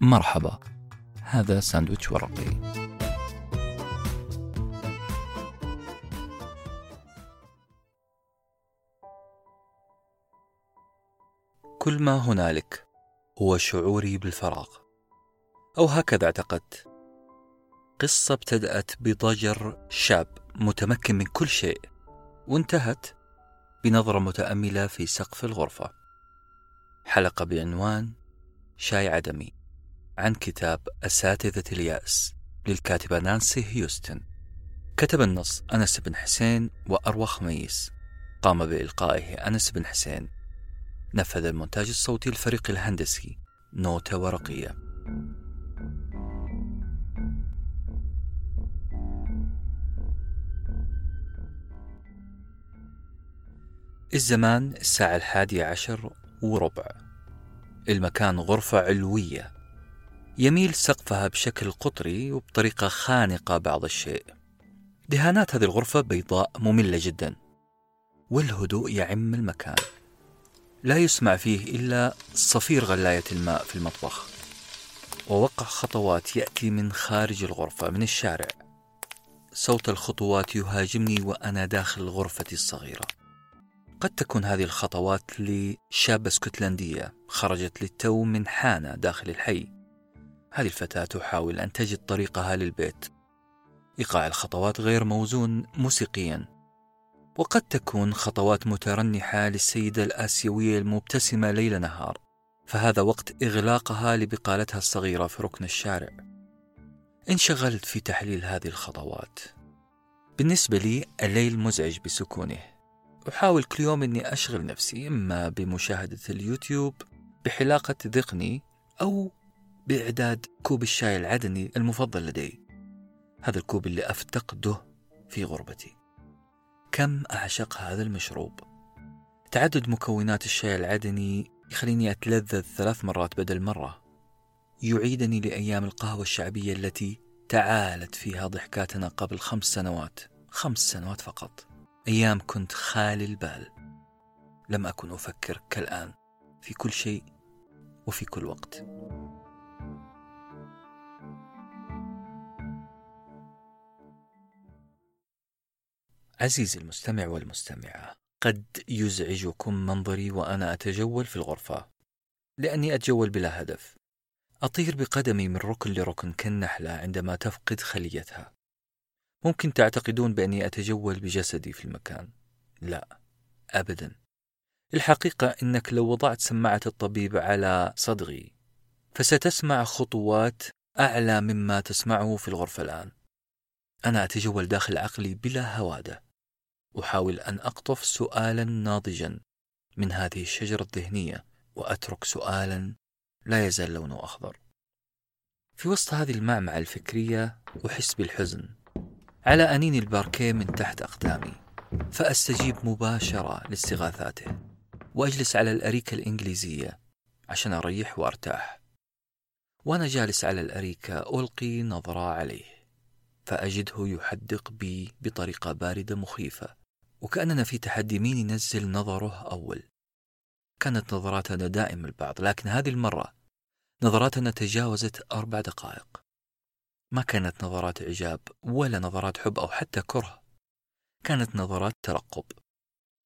مرحبا. هذا ساندويتش ورقي. كل ما هنالك هو شعوري بالفراغ. أو هكذا اعتقدت. قصة ابتدأت بضجر شاب متمكن من كل شيء وانتهت بنظرة متأملة في سقف الغرفة. حلقة بعنوان شاي عدمي عن كتاب أساتذة اليأس للكاتبة نانسي هيوستن. كتب النص أنس بن حسين وأروى خميس قام بإلقائه أنس بن حسين. نفذ المونتاج الصوتي الفريق الهندسي. نوتة ورقية. الزمان الساعة الحادية عشر وربع. المكان غرفة علوية. يميل سقفها بشكل قطري وبطريقة خانقة بعض الشيء. دهانات هذه الغرفة بيضاء مملة جدا والهدوء يعم المكان. لا يسمع فيه إلا صفير غلاية الماء في المطبخ. ووقع خطوات يأتي من خارج الغرفة من الشارع. صوت الخطوات يهاجمني وأنا داخل غرفتي الصغيرة. قد تكون هذه الخطوات لشابة اسكتلندية خرجت للتو من حانة داخل الحي. هذه الفتاة تحاول أن تجد طريقها للبيت؟ إيقاع الخطوات غير موزون موسيقيا. وقد تكون خطوات مترنحة للسيدة الآسيوية المبتسمة ليل نهار فهذا وقت إغلاقها لبقالتها الصغيرة في ركن الشارع. انشغلت في تحليل هذه الخطوات. بالنسبة لي الليل مزعج بسكونه. أحاول كل يوم أني أشغل نفسي إما بمشاهدة اليوتيوب بحلاقة ذقني أو بإعداد كوب الشاي العدني المفضل لدي. هذا الكوب اللي أفتقده في غربتي. كم أعشق هذا المشروب. تعدد مكونات الشاي العدني يخليني أتلذذ ثلاث مرات بدل مرة. يعيدني لأيام القهوة الشعبية التي تعالت فيها ضحكاتنا قبل خمس سنوات. خمس سنوات فقط. أيام كنت خالي البال. لم أكن أفكر كالآن. في كل شيء وفي كل وقت. عزيزي المستمع والمستمعة قد يزعجكم منظري وأنا أتجول في الغرفة لأني أتجول بلا هدف. أطير بقدمي من ركن لركن كالنحلة عندما تفقد خليتها. ممكن تعتقدون بأني أتجول بجسدي في المكان. لا أبدا. الحقيقة أنك لو وضعت سماعة الطبيب على صدغي فستسمع خطوات أعلى مما تسمعه في الغرفة الآن. أنا أتجول داخل عقلي بلا هوادة. أحاول أن أقطف سؤالا ناضجا من هذه الشجرة الذهنية وأترك سؤالا لا يزال لونه أخضر. في وسط هذه المعمعة الفكرية أحس بالحزن. على أنين الباركيه من تحت أقدامي فأستجيب مباشرة لاستغاثاته وأجلس على الأريكة الإنجليزية عشان أريح وأرتاح. وأنا جالس على الأريكة ألقي نظرة عليه فأجده يحدق بي بطريقة باردة مخيفة. وكأننا في تحدي مين ينزل نظره أول. كانت نظراتنا دائم البعض لكن هذه المرة نظراتنا تجاوزت أربع دقائق. ما كانت نظرات إعجاب ولا نظرات حب أو حتى كره. كانت نظرات ترقب.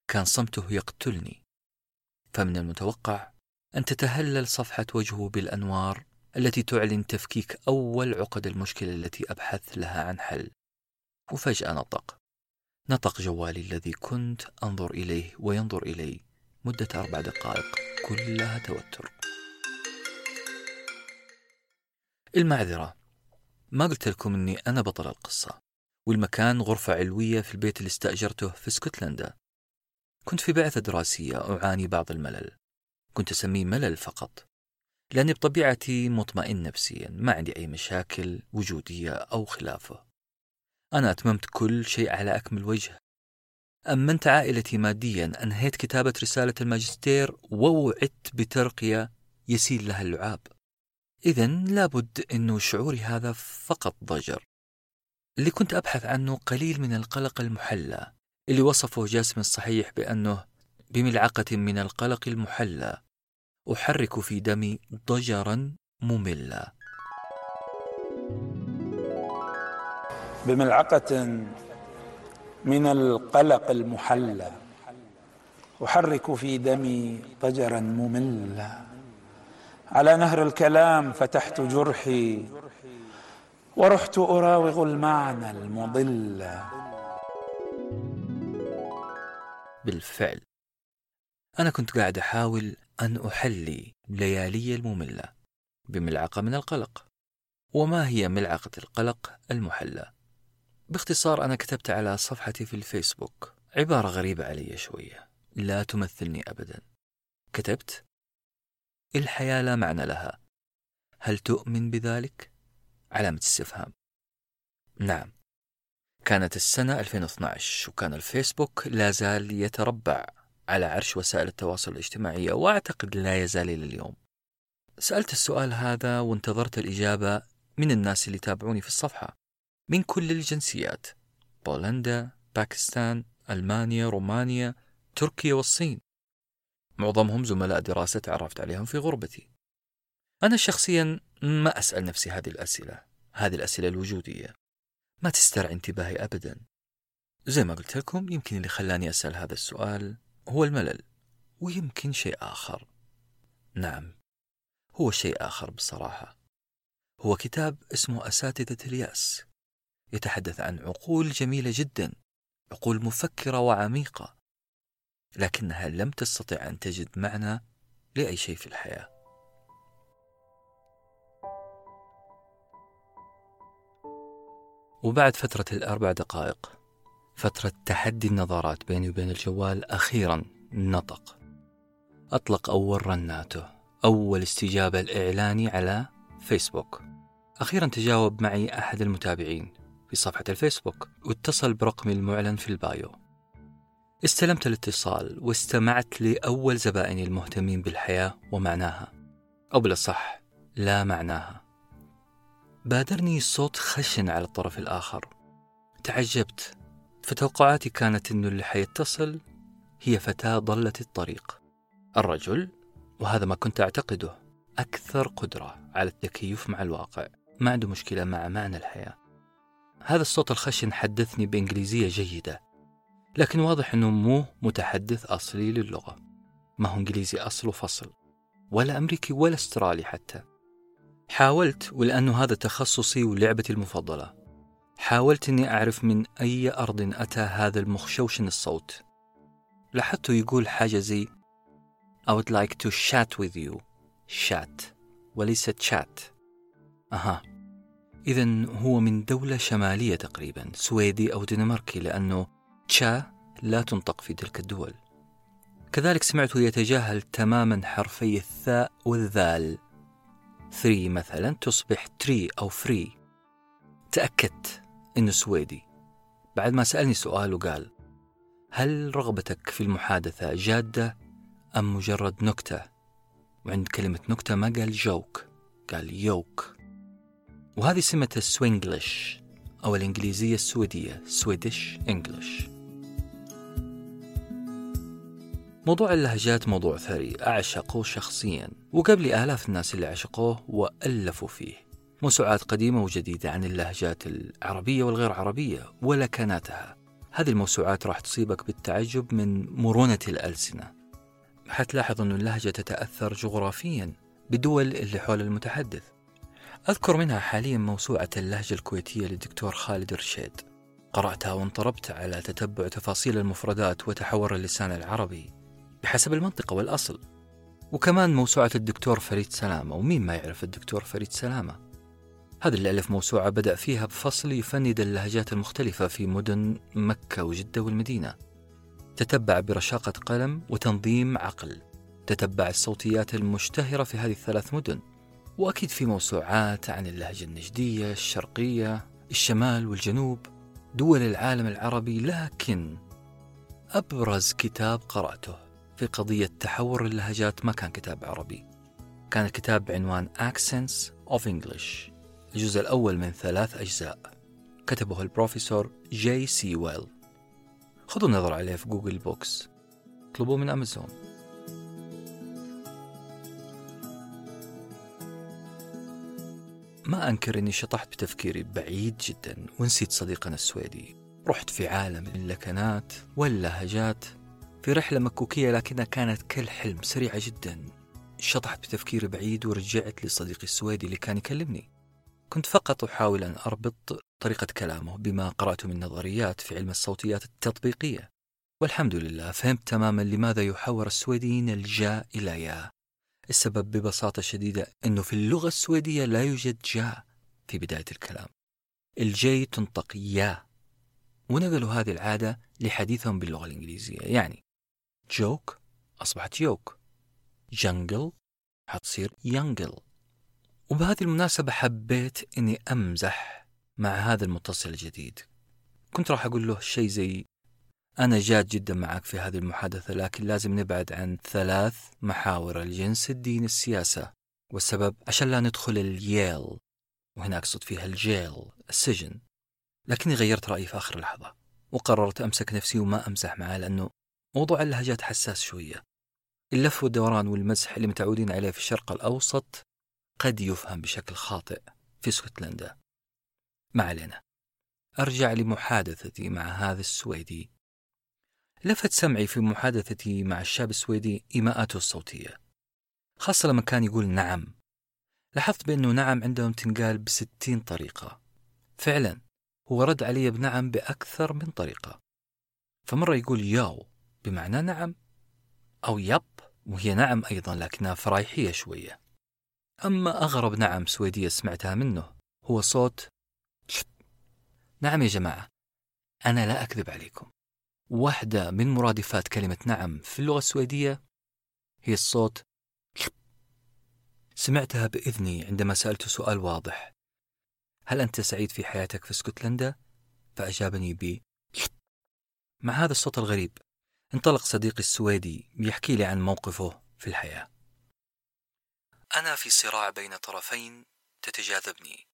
كان صمته يقتلني. فمن المتوقع أن تتهلل صفحة وجهه بالأنوار التي تعلن تفكيك أول عقد المشكلة التي أبحث لها عن حل. وفجأة نطق. نطق جوالي الذي كنت أنظر إليه وينظر إلي مدة أربع دقائق. كلها توتر. المعذرة. ما قلت لكم أني أنا بطل القصة والمكان غرفة علوية في البيت اللي استأجرته في اسكتلندا. كنت في بعثة دراسية أعاني بعض الملل. كنت أسميه ملل فقط لأني بطبيعتي مطمئن نفسيا ما عندي أي مشاكل وجودية أو خلافه. أنا أتممت كل شيء على أكمل وجه. أمنت عائلتي ماديا أنهيت كتابة رسالة الماجستير ووعدت بترقية يسيل لها اللعاب. إذا لابد أنه شعوري هذا فقط ضجر. اللي كنت أبحث عنه قليل من القلق المحلى. اللي وصفه جاسم الصحيح بأنه بملعقة من القلق المحلى. أحرك في دمي ضجرا مملة بملعقة من القلق المحلى أحرك في دمي ضجرا مملا. على نهر الكلام فتحت جرحي ورحت أراوغ المعنى المضل. بالفعل. أنا كنت قاعد أحاول أن أحلي ليالي المملة بملعقة من القلق. وما هي ملعقة القلق المحلى؟ باختصار أنا كتبت على صفحتي في الفيسبوك عبارة غريبة علي شوية لا تمثلني أبدا. كتبت الحياة لا معنى لها. هل تؤمن بذلك؟ علامة استفهام. نعم. كانت السنة 2012 وكان الفيسبوك لا زال يتربع على عرش وسائل التواصل الاجتماعي وأعتقد لا يزال إلى اليوم. سألت السؤال هذا وانتظرت الإجابة من الناس اللي تابعوني في الصفحة. من كل الجنسيات بولندا، باكستان، ألمانيا، رومانيا، تركيا والصين. معظمهم زملاء دراسة تعرفت عليهم في غربتي. أنا شخصيا ما أسأل نفسي هذه الأسئلة هذه الأسئلة الوجودية. ما تسترعي انتباهي أبدا. زي ما قلت لكم يمكن اللي خلاني أسأل هذا السؤال هو الملل ويمكن شيء آخر. نعم هو شيء آخر بصراحة. هو كتاب اسمه أساتذة اليأس. يتحدث عن عقول جميلة جدا عقول مفكرة وعميقة لكنها لم تستطع أن تجد معنى لأي شيء في الحياة. وبعد فترة الأربع دقائق فترة تحدي النظارات بيني وبين الجوال أخيرا نطق. أطلق أول رناته أول استجابة الإعلاني على فيسبوك. أخيرا تجاوب معي أحد المتابعين. في صفحة الفيسبوك واتصل برقمي المعلن في البايو. استلمت الاتصال واستمعت لأول زبائني المهتمين بالحياة ومعناها أو بالأصح لا معناها. بادرني صوت خشن على الطرف الآخر. تعجبت فتوقعاتي كانت أنه اللي حيتصل هي فتاة ضلت الطريق. الرجل وهذا ما كنت أعتقده أكثر قدرة على التكيف مع الواقع ما عنده مشكلة مع معنى الحياة. هذا الصوت الخشن حدثني بإنجليزية جيدة لكن واضح أنه مو متحدث أصلي للغة. ما هو إنجليزي أصل وفصل ولا أمريكي ولا أسترالي حتى. حاولت ولأنه هذا تخصصي ولعبتي المفضلة. حاولت أني أعرف من أي أرض أتى هذا المخشوشن الصوت. لاحظته يقول حاجة زي I would like to chat with you. chat وليس chat أها. إذا هو من دولة شمالية تقريبا سويدي أو دنماركي لأنه تشا لا تنطق في تلك الدول. كذلك سمعته يتجاهل تماما حرفي الثاء والذال. three مثلا تصبح tree أو free. تأكدت إنه سويدي. بعد ما سألني سؤال وقال هل رغبتك في المحادثة جادة أم مجرد نكتة؟ وعند كلمة نكتة ما قال joke قال يوك. وهذه سمة ال Swinglish أو الإنجليزية السويدية سويدش إنجلش موضوع اللهجات موضوع ثري أعشقه شخصيا. وقبلي آلاف الناس اللي عشقوه وألفوا فيه. موسوعات قديمة وجديدة عن اللهجات العربية والغير عربية ولكناتها. هذه الموسوعات راح تصيبك بالتعجب من مرونة الألسنة. حتلاحظ أن اللهجة تتأثر جغرافيا بدول اللي حول المتحدث. أذكر منها حاليا موسوعة اللهجة الكويتية للدكتور خالد رشيد. قرأتها وانطربت على تتبع تفاصيل المفردات وتحور اللسان العربي بحسب المنطقة والأصل. وكمان موسوعة الدكتور فريد سلامة ومين ما يعرف الدكتور فريد سلامة. هذا اللي ألف موسوعة بدأ فيها بفصل يفند اللهجات المختلفة في مدن مكة وجدة والمدينة. تتبع برشاقة قلم وتنظيم عقل. تتبع الصوتيات المشتهرة في هذه الثلاث مدن. وأكيد في موسوعات عن اللهجة النجدية الشرقية الشمال والجنوب دول العالم العربي لكن أبرز كتاب قرأته في قضية تحور اللهجات ما كان كتاب عربي. كان الكتاب بعنوان Accents of English الجزء الأول من ثلاث أجزاء. كتبه البروفيسور جي سي ويلز خذوا نظرة عليه في جوجل بوكس. اطلبوه من أمازون. ما أنكر أني شطحت بتفكيري بعيد جدا ونسيت صديقنا السويدي. رحت في عالم اللكنات واللهجات في رحلة مكوكية لكنها كانت كالحلم سريعة جدا. شطحت بتفكيري بعيد ورجعت لصديقي السويدي اللي كان يكلمني. كنت فقط أحاول أن أربط طريقة كلامه بما قرأته من نظريات في علم الصوتيات التطبيقية. والحمد لله فهمت تماما لماذا يحور السويديين الجاء إلى يا السبب ببساطة شديدة أنه في اللغة السويدية لا يوجد جاء في بداية الكلام. الجي تنطق يا ونقلوا هذه العادة لحديثهم باللغة الإنجليزية. يعني جوك أصبحت يوك جنجل حتصير ينجل وبهذه المناسبة حبيت أني أمزح مع هذا المتصل الجديد. كنت راح أقول له شيء زي أنا جاد جدا معك في هذه المحادثة لكن لازم نبعد عن ثلاث محاور الجنس الدين السياسة. والسبب عشان لا ندخل الييل وهنا أقصد فيها الجيل السجن. لكني غيرت رأيي في آخر لحظة وقررت أمسك نفسي وما أمزح معاه لأنه موضوع اللهجات حساس شوية. اللف والدوران والمزح اللي متعودين عليه في الشرق الأوسط قد يفهم بشكل خاطئ في اسكتلندا. ما علينا. أرجع لمحادثتي مع هذا السويدي. لفت سمعي في محادثتي مع الشاب السويدي إيماءاته الصوتية. خاصة لما كان يقول نعم. لاحظت بأنه نعم عندهم تنقال بستين طريقة. فعلا هو رد علي بنعم بأكثر من طريقة. فمرة يقول ياو بمعنى نعم أو يب وهي نعم أيضا لكنها فرايحية شوية. أما أغرب نعم سويدية سمعتها منه هو صوت. نعم يا جماعة أنا لا أكذب عليكم. واحدة من مرادفات كلمة نعم في اللغة السويدية. هي الصوت. سمعتها بإذني عندما سألت سؤال واضح. هل أنت سعيد في حياتك في اسكتلندا؟ فأجابني ب. مع هذا الصوت الغريب انطلق صديقي السويدي يحكي لي عن موقفه في الحياة. أنا في صراع بين طرفين تتجاذبني.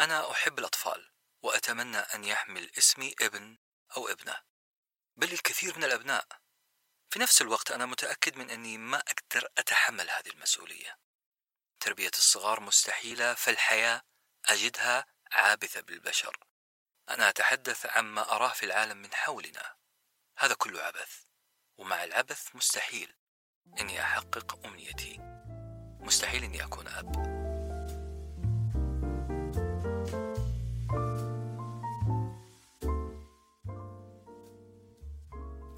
أنا أحب الأطفال وأتمنى أن يحمل اسمي ابن أو ابنة. بل الكثير من الأبناء. في نفس الوقت أنا متأكد من أني ما أقدر أتحمل هذه المسؤولية. تربية الصغار مستحيلة فالحياة أجدها عابثة بالبشر. أنا أتحدث عما أراه في العالم من حولنا. هذا كله عبث ومع العبث مستحيل أني أحقق أمنيتي. مستحيل أني أكون أب.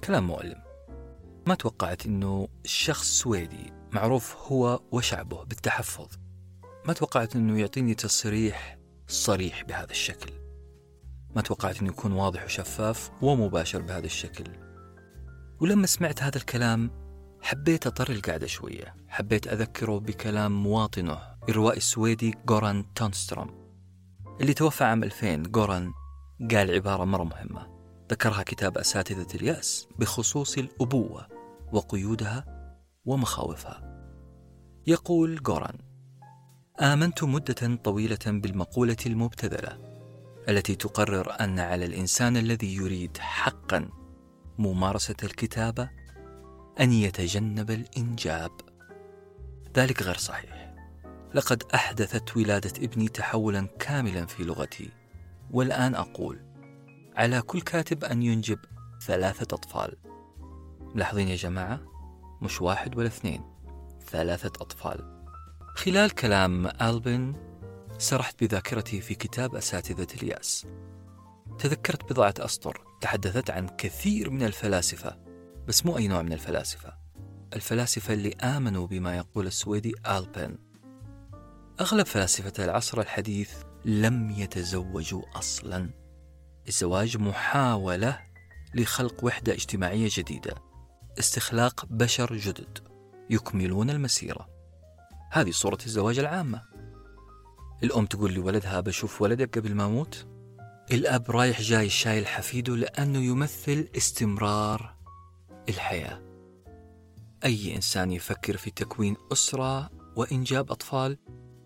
كلام مؤلم. ما توقعت أنه الشخص سويدي معروف هو وشعبه بالتحفظ. ما توقعت أنه يعطيني تصريح صريح بهذا الشكل. ما توقعت أنه يكون واضح وشفاف ومباشر بهذا الشكل. ولما سمعت هذا الكلام حبيت أطر القعدة شوية. حبيت أذكره بكلام مواطنه الروائي السويدي غوران تونستروم اللي توفى عام 2000 غوران قال عبارة مرة مهمة. ذكرها كتاب أساتذة اليأس بخصوص الأبوة وقيودها ومخاوفها يقول غوران آمنت مدة طويلة بالمقولة المبتذلة التي تقرر أن على الإنسان الذي يريد حقا ممارسة الكتابة أن يتجنب الإنجاب. ذلك غير صحيح. لقد أحدثت ولادة ابني تحولا كاملا في لغتي، والآن أقول: على كل كاتب أن ينجب ثلاثة أطفال. ملاحظين يا جماعة؟ مش واحد ولا اثنين، ثلاثة أطفال. خلال كلام ألبن سرحت بذاكرتي في كتاب أساتذة اليأس. تذكرت بضعة أسطر تحدثت عن كثير من الفلاسفة بس مو أي نوع من الفلاسفة الفلاسفة اللي آمنوا بما يقول السويدي آلبن أغلب فلاسفة العصر الحديث لم يتزوجوا أصلا الزواج محاولة لخلق وحدة اجتماعية جديدة. استخلاق بشر جدد. يكملون المسيرة. هذه صورة الزواج العامة. الأم تقول لولدها بشوف ولدك قبل ما أموت. الأب رايح جاي شايل حفيده لأنه يمثل استمرار الحياة. أي إنسان يفكر في تكوين أسرة وإنجاب أطفال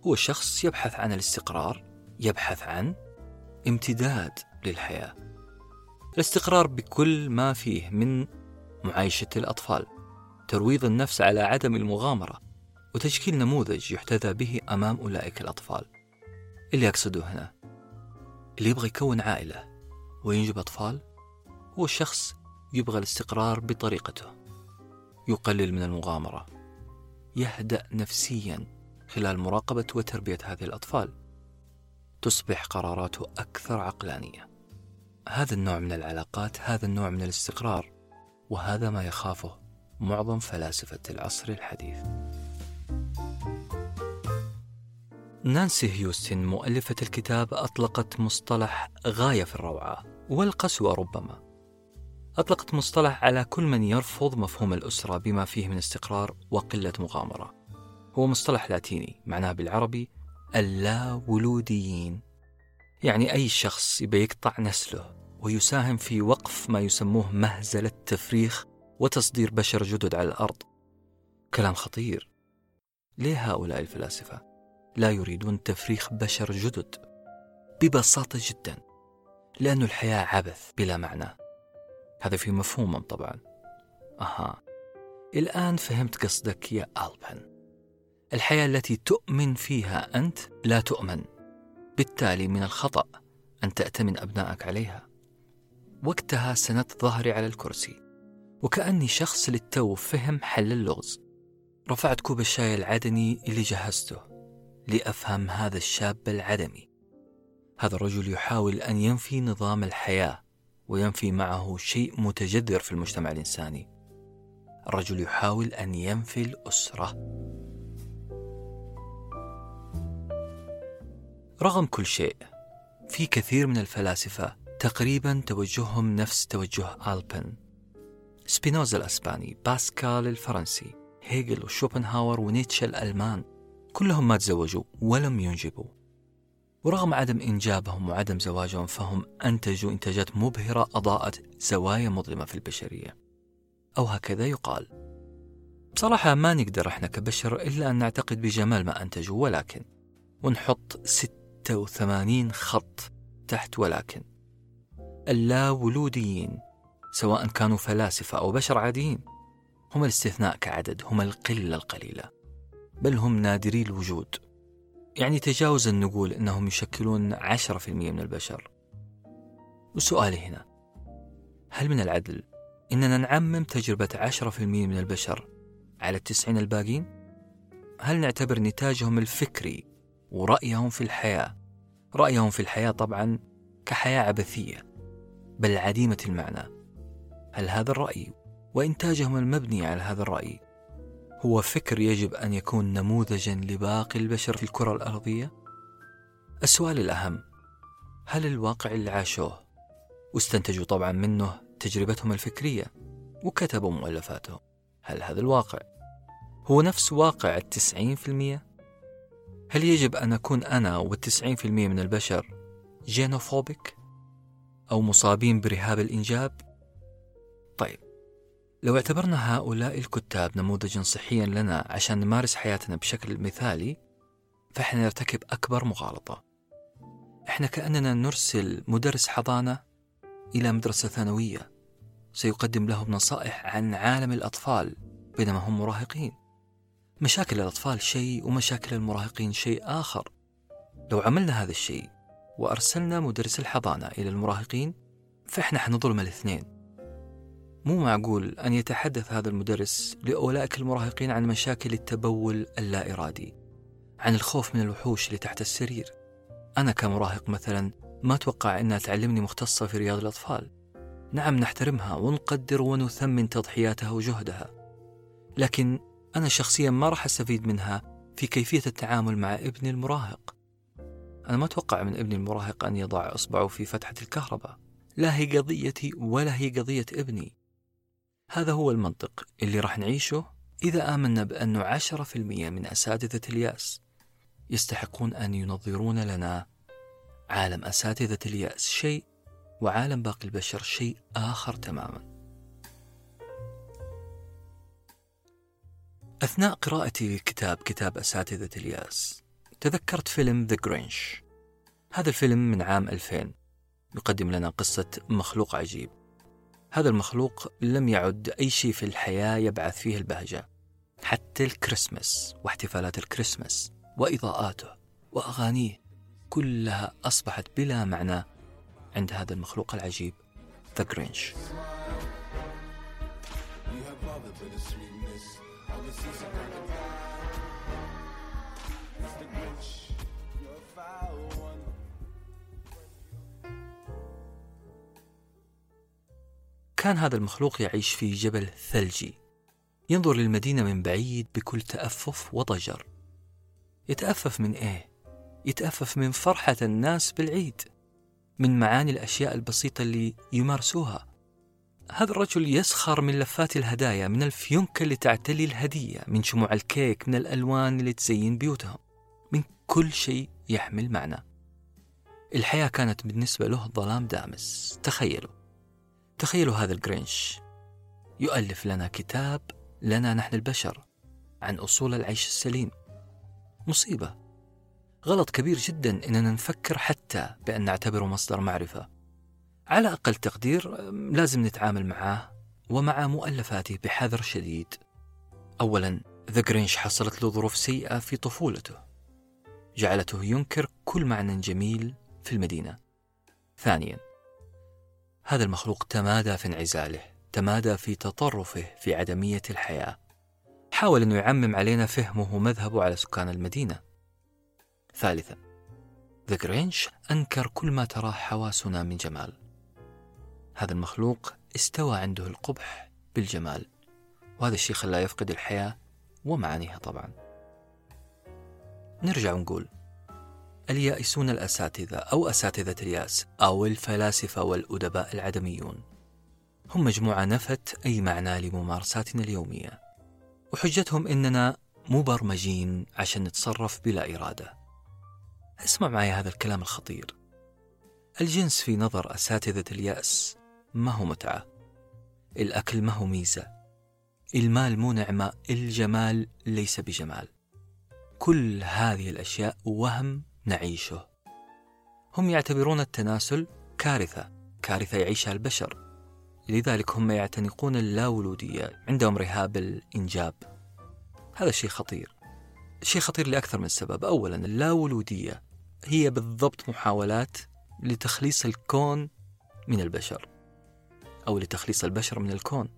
هو شخص يبحث عن الاستقرار يبحث عن امتداد. للحياة. الاستقرار بكل ما فيه من معايشة الأطفال ترويض النفس على عدم المغامرة وتشكيل نموذج يحتذى به أمام أولئك الأطفال. اللي أقصده هنا اللي يبغى يكون عائلة وينجب أطفال هو الشخص يبغى الاستقرار بطريقته. يقلل من المغامرة يهدأ نفسيا خلال مراقبة وتربية هذه الأطفال. تصبح قراراته أكثر عقلانية. هذا النوع من العلاقات هذا النوع من الاستقرار وهذا ما يخافه معظم فلاسفة العصر الحديث. نانسي هيوستن مؤلفة الكتاب أطلقت مصطلح غاية في الروعة والقسوة ربما. أطلقت مصطلح على كل من يرفض مفهوم الأسرة بما فيه من استقرار وقلة مغامرة. هو مصطلح لاتيني معناه بالعربي اللا ولوديين يعني أي شخص يبي يقطع نسله. ويساهم في وقف ما يسموه مهزلة تفريخ وتصدير بشر جدد على الأرض. كلام خطير. ليه هؤلاء الفلاسفة لا يريدون تفريخ بشر جدد؟ ببساطة جدا لأن الحياة عبث بلا معنى. هذا في مفهومهم طبعا. أها. الآن فهمت قصدك يا ألبن. الحياة التي تؤمن فيها أنت لا تؤمن. بالتالي من الخطأ أن تأتمن أبنائك عليها. وقتها سندت ظهري على الكرسي وكأني شخص للتو فهم حل اللغز. رفعت كوب الشاي العدني اللي جهزته لأفهم هذا الشاب العدمي. هذا الرجل يحاول أن ينفي نظام الحياة وينفي معه شيء متجذر في المجتمع الإنساني. الرجل يحاول أن ينفي الأسرة. رغم كل شيء في كثير من الفلاسفة تقريبا توجههم نفس توجه ألبن سبينوزا الأسباني باسكال الفرنسي هيجل وشوبنهاور ونيتشه الألمان كلهم ما تزوجوا ولم ينجبوا ورغم عدم إنجابهم وعدم زواجهم فهم أنتجوا إنتاجات مبهرة أضاءت زوايا مظلمة في البشرية. أو هكذا يقال. بصراحة ما نقدر إحنا كبشر إلا أن نعتقد بجمال ما أنتجوا ولكن. ونحط 86 خط تحت ولكن. اللا ولوديين سواء كانوا فلاسفة أو بشر عاديين. هم الاستثناء كعدد هم القلة القليلة بل هم نادري الوجود. يعني تجاوز أن نقول أنهم يشكلون 10% من البشر. وسؤالي هنا هل من العدل أننا نعمم تجربة 10% من البشر على التسعين الباقين؟ هل نعتبر نتاجهم الفكري ورأيهم في الحياة؟ رأيهم في الحياة طبعا كحياة عبثية. بل عديمة المعنى هل هذا الرأي وإنتاجهم المبني على هذا الرأي هو فكر يجب أن يكون نموذجا لباقي البشر في الكرة الأرضية؟ السؤال الأهم هل الواقع اللي عاشوه واستنتجوا طبعا منه تجربتهم الفكرية وكتبوا مؤلفاتهم هل هذا الواقع هو نفس واقع التسعين في المية؟ هل يجب أن أكون أنا والتسعين في المية من البشر جينوفوبيك أو مصابين برهاب الإنجاب؟ طيب لو اعتبرنا هؤلاء الكتاب نموذجا صحيا لنا عشان نمارس حياتنا بشكل مثالي فإحنا نرتكب أكبر مغالطة. إحنا كأننا نرسل مدرس حضانة إلى مدرسة ثانوية سيقدم لهم نصائح عن عالم الأطفال بينما هم مراهقين. مشاكل الأطفال شيء ومشاكل المراهقين شيء آخر. لو عملنا هذا الشيء وأرسلنا مدرس الحضانة إلى المراهقين فإحنا حنظلم الاثنين. مو معقول أن يتحدث هذا المدرس لأولئك المراهقين عن مشاكل التبول اللا إرادي عن الخوف من الوحوش اللي تحت السرير. أنا كمراهق مثلا ما أتوقع أنها تعلمني مختصة في رياض الأطفال. نعم نحترمها ونقدر ونثمن تضحياتها وجهدها. لكن أنا شخصيا ما راح أستفيد منها في كيفية التعامل مع ابني المراهق. أنا ما أتوقع من ابني المراهق أن يضع إصبعه في فتحة الكهرباء. لا هي قضيتي ولا هي قضية ابني. هذا هو المنطق اللي راح نعيشه إذا آمنا بأنه عشرة في المية من أساتذة اليأس يستحقون أن ينظرون لنا عالم أساتذة اليأس شيء وعالم باقي البشر شيء آخر تماما. أثناء قراءتي لكتاب كتاب أساتذة اليأس تذكرت فيلم The Grinch هذا الفيلم من عام 2000 يقدم لنا قصة مخلوق عجيب. هذا المخلوق لم يعد أي شيء في الحياة يبعث فيه البهجة. حتى الكريسماس واحتفالات الكريسماس وإضاءاته وأغانيه كلها أصبحت بلا معنى عند هذا المخلوق العجيب ذا جرينش كان هذا المخلوق يعيش في جبل ثلجي ينظر للمدينة من بعيد بكل تأفف وضجر. يتأفف من إيه؟ يتأفف من فرحة الناس بالعيد من معاني الأشياء البسيطة اللي يمارسوها. هذا الرجل يسخر من لفات الهدايا من الفيونكة اللي تعتلي الهدية من شموع الكيك من الألوان اللي تزين بيوتهم. كل شيء يحمل معنى. الحياة كانت بالنسبة له ظلام دامس. تخيلوا. تخيلوا هذا الجرينش. يؤلف لنا كتاب لنا نحن البشر عن أصول العيش السليم. مصيبة. غلط كبير جدا إننا نفكر حتى بأن نعتبره مصدر معرفة. على أقل تقدير لازم نتعامل معاه ومع مؤلفاته بحذر شديد. أولا The Grinch حصلت له ظروف سيئة في طفولته. جعلته ينكر كل معنى جميل في المدينة. ثانيا هذا المخلوق تمادى في انعزاله تمادى في تطرفه في عدمية الحياة. حاول أنه يعمم علينا فهمه ومذهبه على سكان المدينة. ثالثا ذا جرينش أنكر كل ما تراه حواسنا من جمال. هذا المخلوق استوى عنده القبح بالجمال وهذا الشيء خلاه يفقد الحياة ومعانيها طبعا. نرجع ونقول اليائسون الأساتذة أو أساتذة الياس أو الفلاسفة والأدباء العدميون هم مجموعة نفت أي معنى لممارساتنا اليومية وحجتهم إننا مبرمجين عشان نتصرف بلا إرادة. اسمع معي هذا الكلام الخطير. الجنس في نظر أساتذة اليأس ما هو متعة. الأكل ما هو ميزة. المال مو نعمة الجمال ليس بجمال. كل هذه الأشياء وهم نعيشه. هم يعتبرون التناسل كارثة كارثة يعيشها البشر. لذلك هم يعتنقون اللاولودية عندهم رهاب الإنجاب. هذا شيء خطير. شيء خطير لأكثر من سبب. أولا اللاولودية هي بالضبط محاولات لتخليص الكون من البشر أو لتخليص البشر من الكون.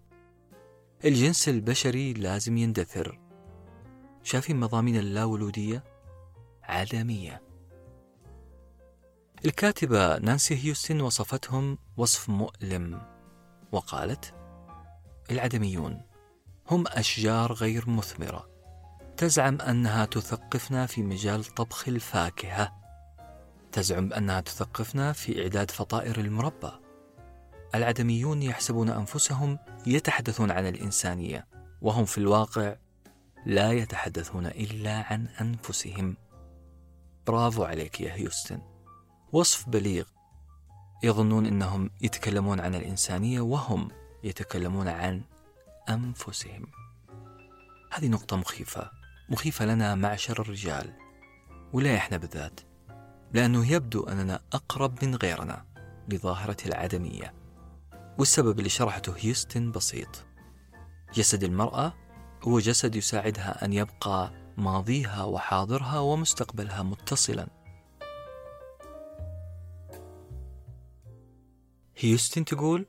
الجنس البشري لازم يندثر. شايفين مضامين اللاولودية عدمية الكاتبة نانسي هيوستن وصفتهم وصف مؤلم وقالت العدميون هم أشجار غير مثمرة. تزعم أنها تثقفنا في مجال طبخ الفاكهة. تزعم أنها تثقفنا في إعداد فطائر المربى. العدميون يحسبون أنفسهم يتحدثون عن الإنسانية وهم في الواقع لا يتحدثون إلا عن أنفسهم. برافو عليك يا هيوستن. وصف بليغ. يظنون إنهم يتكلمون عن الإنسانية وهم يتكلمون عن أنفسهم. هذه نقطة مخيفة. مخيفة لنا معشر الرجال. ولا إحنا بالذات. لأنه يبدو أننا أقرب من غيرنا لظاهرة العدمية. والسبب اللي شرحته هيوستن بسيط. جسد المرأة هو جسد يساعدها أن يبقى ماضيها وحاضرها ومستقبلها متصلا. هيوستن تقول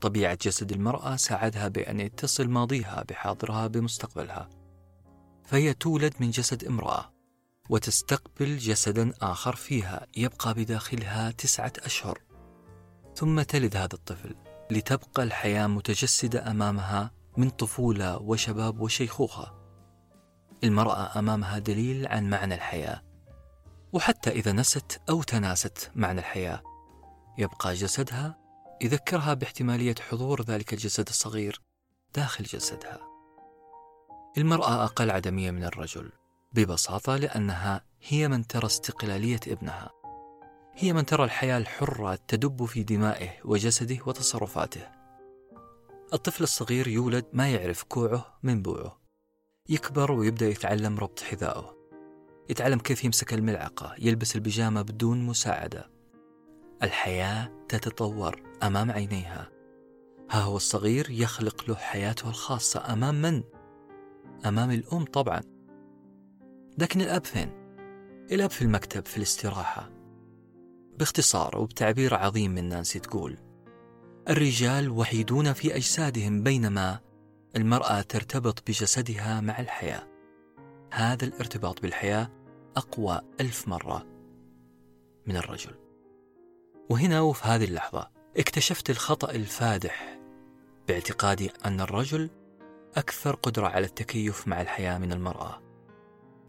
طبيعة جسد المرأة ساعدها بأن يتصل ماضيها بحاضرها بمستقبلها فهي تولد من جسد امرأة وتستقبل جسدا آخر فيها يبقى بداخلها تسعة أشهر ثم تلد هذا الطفل لتبقى الحياة متجسدة أمامها من طفولة وشباب وشيخوخة المرأة أمامها دليل عن معنى الحياة وحتى إذا نست أو تناست معنى الحياة يبقى جسدها يذكرها باحتمالية حضور ذلك الجسد الصغير داخل جسدها. المرأة أقل عدمية من الرجل ببساطة لأنها هي من ترى استقلالية ابنها. هي من ترى الحياة الحرة تدب في دمائه وجسده وتصرفاته. الطفل الصغير يولد ما يعرف كوعه من بوعه. يكبر ويبدأ يتعلم ربط حذائه. يتعلم كيف يمسك الملعقة، يلبس البيجامة بدون مساعدة. الحياة تتطور أمام عينيها ها هو الصغير يخلق له حياته الخاصة أمام من؟ أمام الأم طبعا لكن الأب فين؟ الأب في المكتب في الاستراحة باختصار وبتعبير عظيم من نانسي تقول الرجال وحيدون في أجسادهم بينما المرأة ترتبط بجسدها مع الحياة. هذا الارتباط بالحياة أقوى ألف مرة من الرجل. وهنا وفي هذه اللحظة اكتشفت الخطأ الفادح باعتقادي أن الرجل أكثر قدرة على التكيف مع الحياة من المرأة.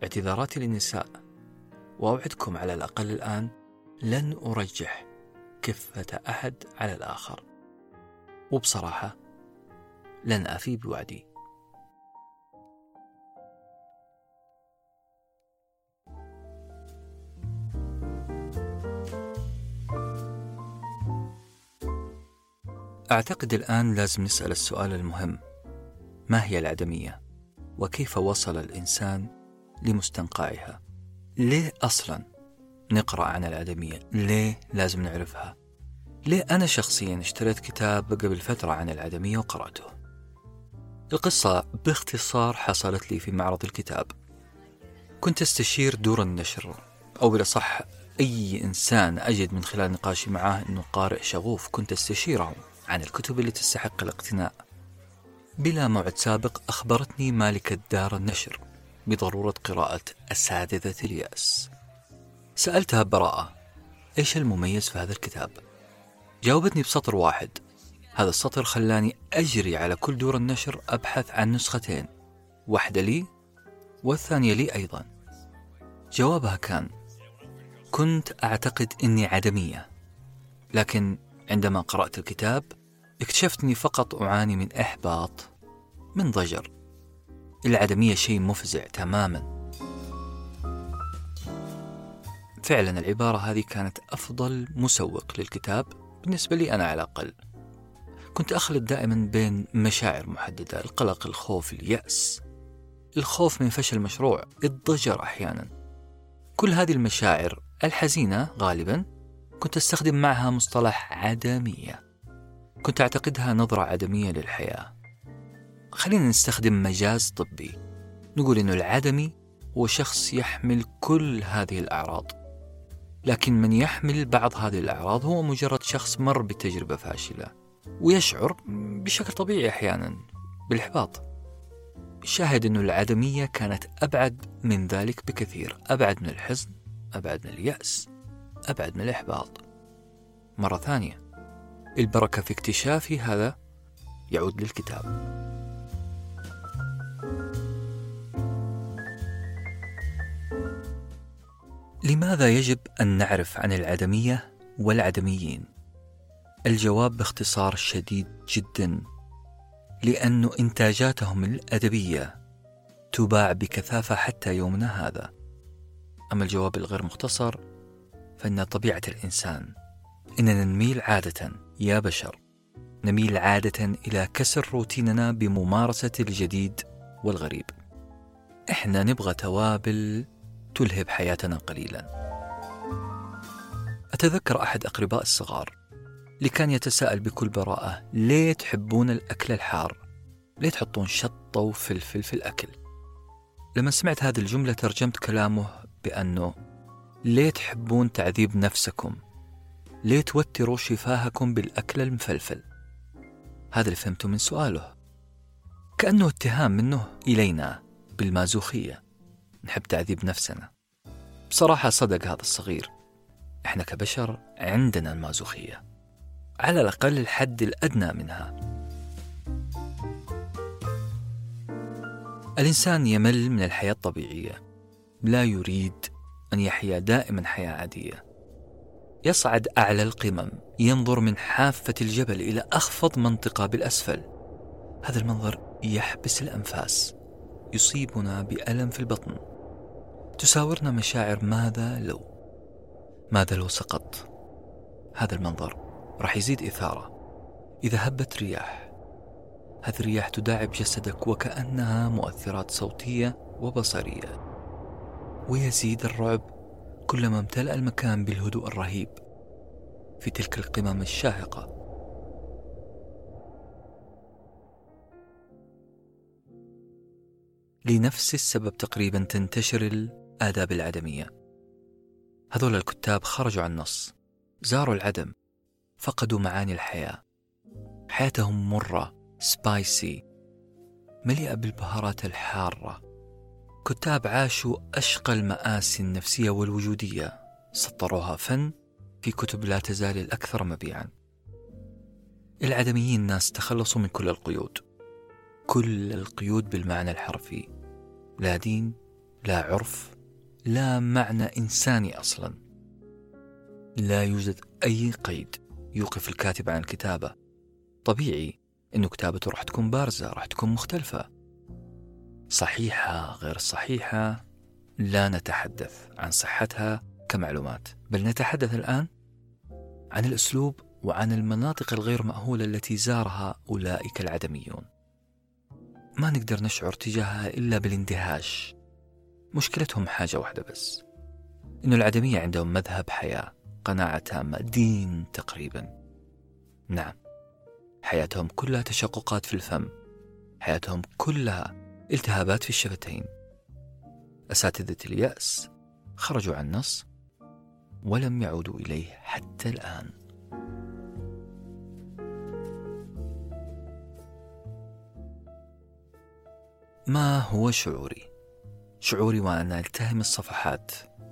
اعتذاراتي للنساء. وأوعدكم على الأقل الآن لن أرجح كفة أحد على الآخر. وبصراحة لن أفي بوعدي أعتقد الآن لازم نسأل السؤال المهم ما هي العدمية؟ وكيف وصل الإنسان لمستنقعها؟ ليه أصلا نقرأ عن العدمية؟ ليه لازم نعرفها؟ ليه أنا شخصيا اشتريت كتاب قبل فترة عن العدمية وقرأته؟ القصة باختصار حصلت لي في معرض الكتاب كنت أستشير دور النشر أو بالأصح أي إنسان أجد من خلال نقاشي معه أنه قارئ شغوف كنت استشيره عن الكتب اللي تستحق الاقتناء بلا موعد سابق أخبرتني مالكة دار النشر بضرورة قراءة أساتذة اليأس سألتها ببراءة إيش المميز في هذا الكتاب؟ جاوبتني بسطر واحد. هذا السطر خلاني أجري على كل دور النشر أبحث عن نسختين واحدة لي والثانية لي أيضا. جوابها كان كنت أعتقد أني عدمية لكن عندما قرأت الكتاب اكتشفت أني فقط أعاني من إحباط من ضجر. العدمية شيء مفزع تماما. فعلا العبارة هذه كانت أفضل مسوق للكتاب. بالنسبة لي أنا على الأقل. كنت أخلط دائما بين مشاعر محددة القلق الخوف اليأس. الخوف من فشل المشروع الضجر أحيانا. كل هذه المشاعر الحزينة غالبا كنت أستخدم معها مصطلح عدمية. كنت أعتقدها نظرة عدمية للحياة. خلينا نستخدم مجاز طبي. نقول إنه العدمي هو شخص يحمل كل هذه الأعراض. لكن من يحمل بعض هذه الأعراض هو مجرد شخص مر بتجربة فاشلة ويشعر بشكل طبيعي أحيانا بالإحباط. الشاهد أن العدمية كانت أبعد من ذلك بكثير أبعد من الحزن أبعد من اليأس أبعد من الإحباط. مرة ثانية البركة في اكتشافي هذا يعود للكتاب. لماذا يجب أن نعرف عن العدمية والعدميين؟ الجواب باختصار شديد جدا لأن إنتاجاتهم الأدبية تباع بكثافة حتى يومنا هذا أما الجواب الغير مختصر فإن طبيعة الإنسان إننا نميل عادة يا بشر نميل عادة إلى كسر روتيننا بممارسة الجديد والغريب إحنا نبغى توابل تلهب حياتنا قليلا أتذكر أحد أقرباء الصغار اللي كان يتساءل بكل براءة ليه تحبون الأكل الحار؟ ليه تحطون شطة وفلفل في الأكل؟ لما سمعت هذه الجملة ترجمت كلامه بأنه ليه تحبون تعذيب نفسكم؟ ليه توتروا شفاهكم بالأكل المفلفل؟ هذا اللي فهمته من سؤاله كأنه اتهام منه إلينا بالمازوخية نحب تعذيب نفسنا. بصراحة صدق هذا الصغير. إحنا كبشر عندنا المازوخية. على الأقل الحد الأدنى منها. الإنسان يمل من الحياة الطبيعية. لا يريد أن يحيا دائما حياة عادية. يصعد أعلى القمم. ينظر من حافة الجبل إلى أخفض منطقة بالأسفل. هذا المنظر يحبس الأنفاس. يصيبنا بألم في البطن. تساورنا مشاعر ماذا لو؟ ماذا لو سقط؟ هذا المنظر راح يزيد إثارة. إذا هبت رياح هذه الرياح تداعب جسدك وكأنها مؤثرات صوتية وبصرية. ويزيد الرعب كلما امتلأ المكان بالهدوء الرهيب في تلك القمم الشاهقة. لنفس السبب تقريبا تنتشر الآداب العدمية. هذول الكتاب خرجوا عن النص زاروا العدم فقدوا معاني الحياة. حياتهم مرة سبايسي مليئة بالبهارات الحارة. كتاب عاشوا أشقى المآسي النفسية والوجودية. سطروها فن في كتب لا تزال الأكثر مبيعا. العدميين ناس تخلصوا من كل القيود. كل القيود بالمعنى الحرفي. لا دين لا عرف لا معنى إنساني أصلا. لا يوجد أي قيد يوقف الكاتب عن الكتابة. طبيعي أنه كتابته راح تكون بارزة راح تكون مختلفة. صحيحة غير صحيحة لا نتحدث عن صحتها كمعلومات بل نتحدث الآن عن الأسلوب وعن المناطق الغير مأهولة التي زارها أولئك العدميون. ما نقدر نشعر تجاهها إلا بالإندهاش. مشكلتهم حاجة واحدة بس إنه العدمية عندهم مذهب حياة قناعة تامة دين تقريبا. نعم حياتهم كلها تشققات في الفم حياتهم كلها التهابات في الشفتين. أساتذة اليأس خرجوا عن النص ولم يعودوا إليه حتى الآن. ما هو شعوري؟ شعوري وأنا ألتهم الصفحات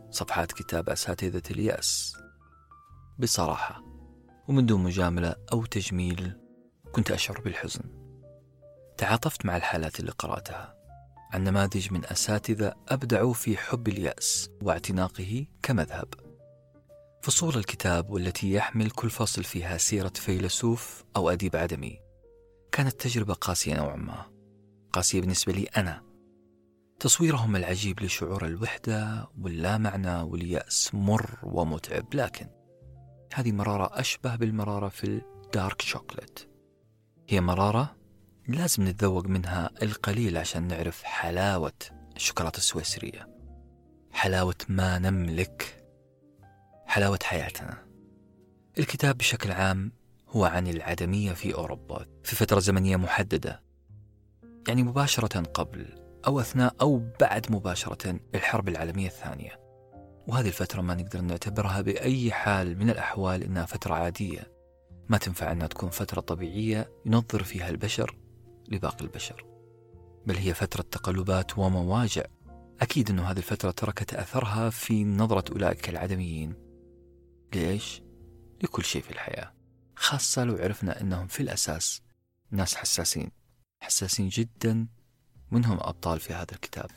صفحات كتاب أساتذة اليأس. بصراحة ومن دون مجاملة أو تجميل كنت أشعر بالحزن. تعاطفت مع الحالات اللي قرأتها. عن نماذج من أساتذة أبدعوا في حب اليأس واعتناقه كمذهب. فصول الكتاب والتي يحمل كل فصل فيها سيرة فيلسوف أو أديب عدمي كانت تجربة قاسية نوعا ما. قاسية بالنسبة لي أنا تصويرهم العجيب لشعور الوحدة واللامعنى واليأس مر ومتعب لكن هذه مرارة أشبه بالمرارة في الدارك شوكولات هي مرارة لازم نتذوق منها القليل عشان نعرف حلاوة الشوكولاتة السويسرية. حلاوة ما نملك حلاوة حياتنا. الكتاب بشكل عام هو عن العدمية في أوروبا في فترة زمنية محددة يعني مباشرة قبل أو أثناء أو بعد مباشرة الحرب العالمية الثانية. وهذه الفترة ما نقدر نعتبرها بأي حال من الأحوال إنها فترة عادية. ما تنفع أنها تكون فترة طبيعية ينظر فيها البشر لباقي البشر. بل هي فترة تقلبات ومواجع. أكيد أن هذه الفترة تركت أثرها في نظرة أولئك العدميين. ليش؟ لكل شيء في الحياة. خاصة لو عرفنا أنهم في الأساس ناس حساسين. حساسين جدا منهم أبطال في هذا الكتاب.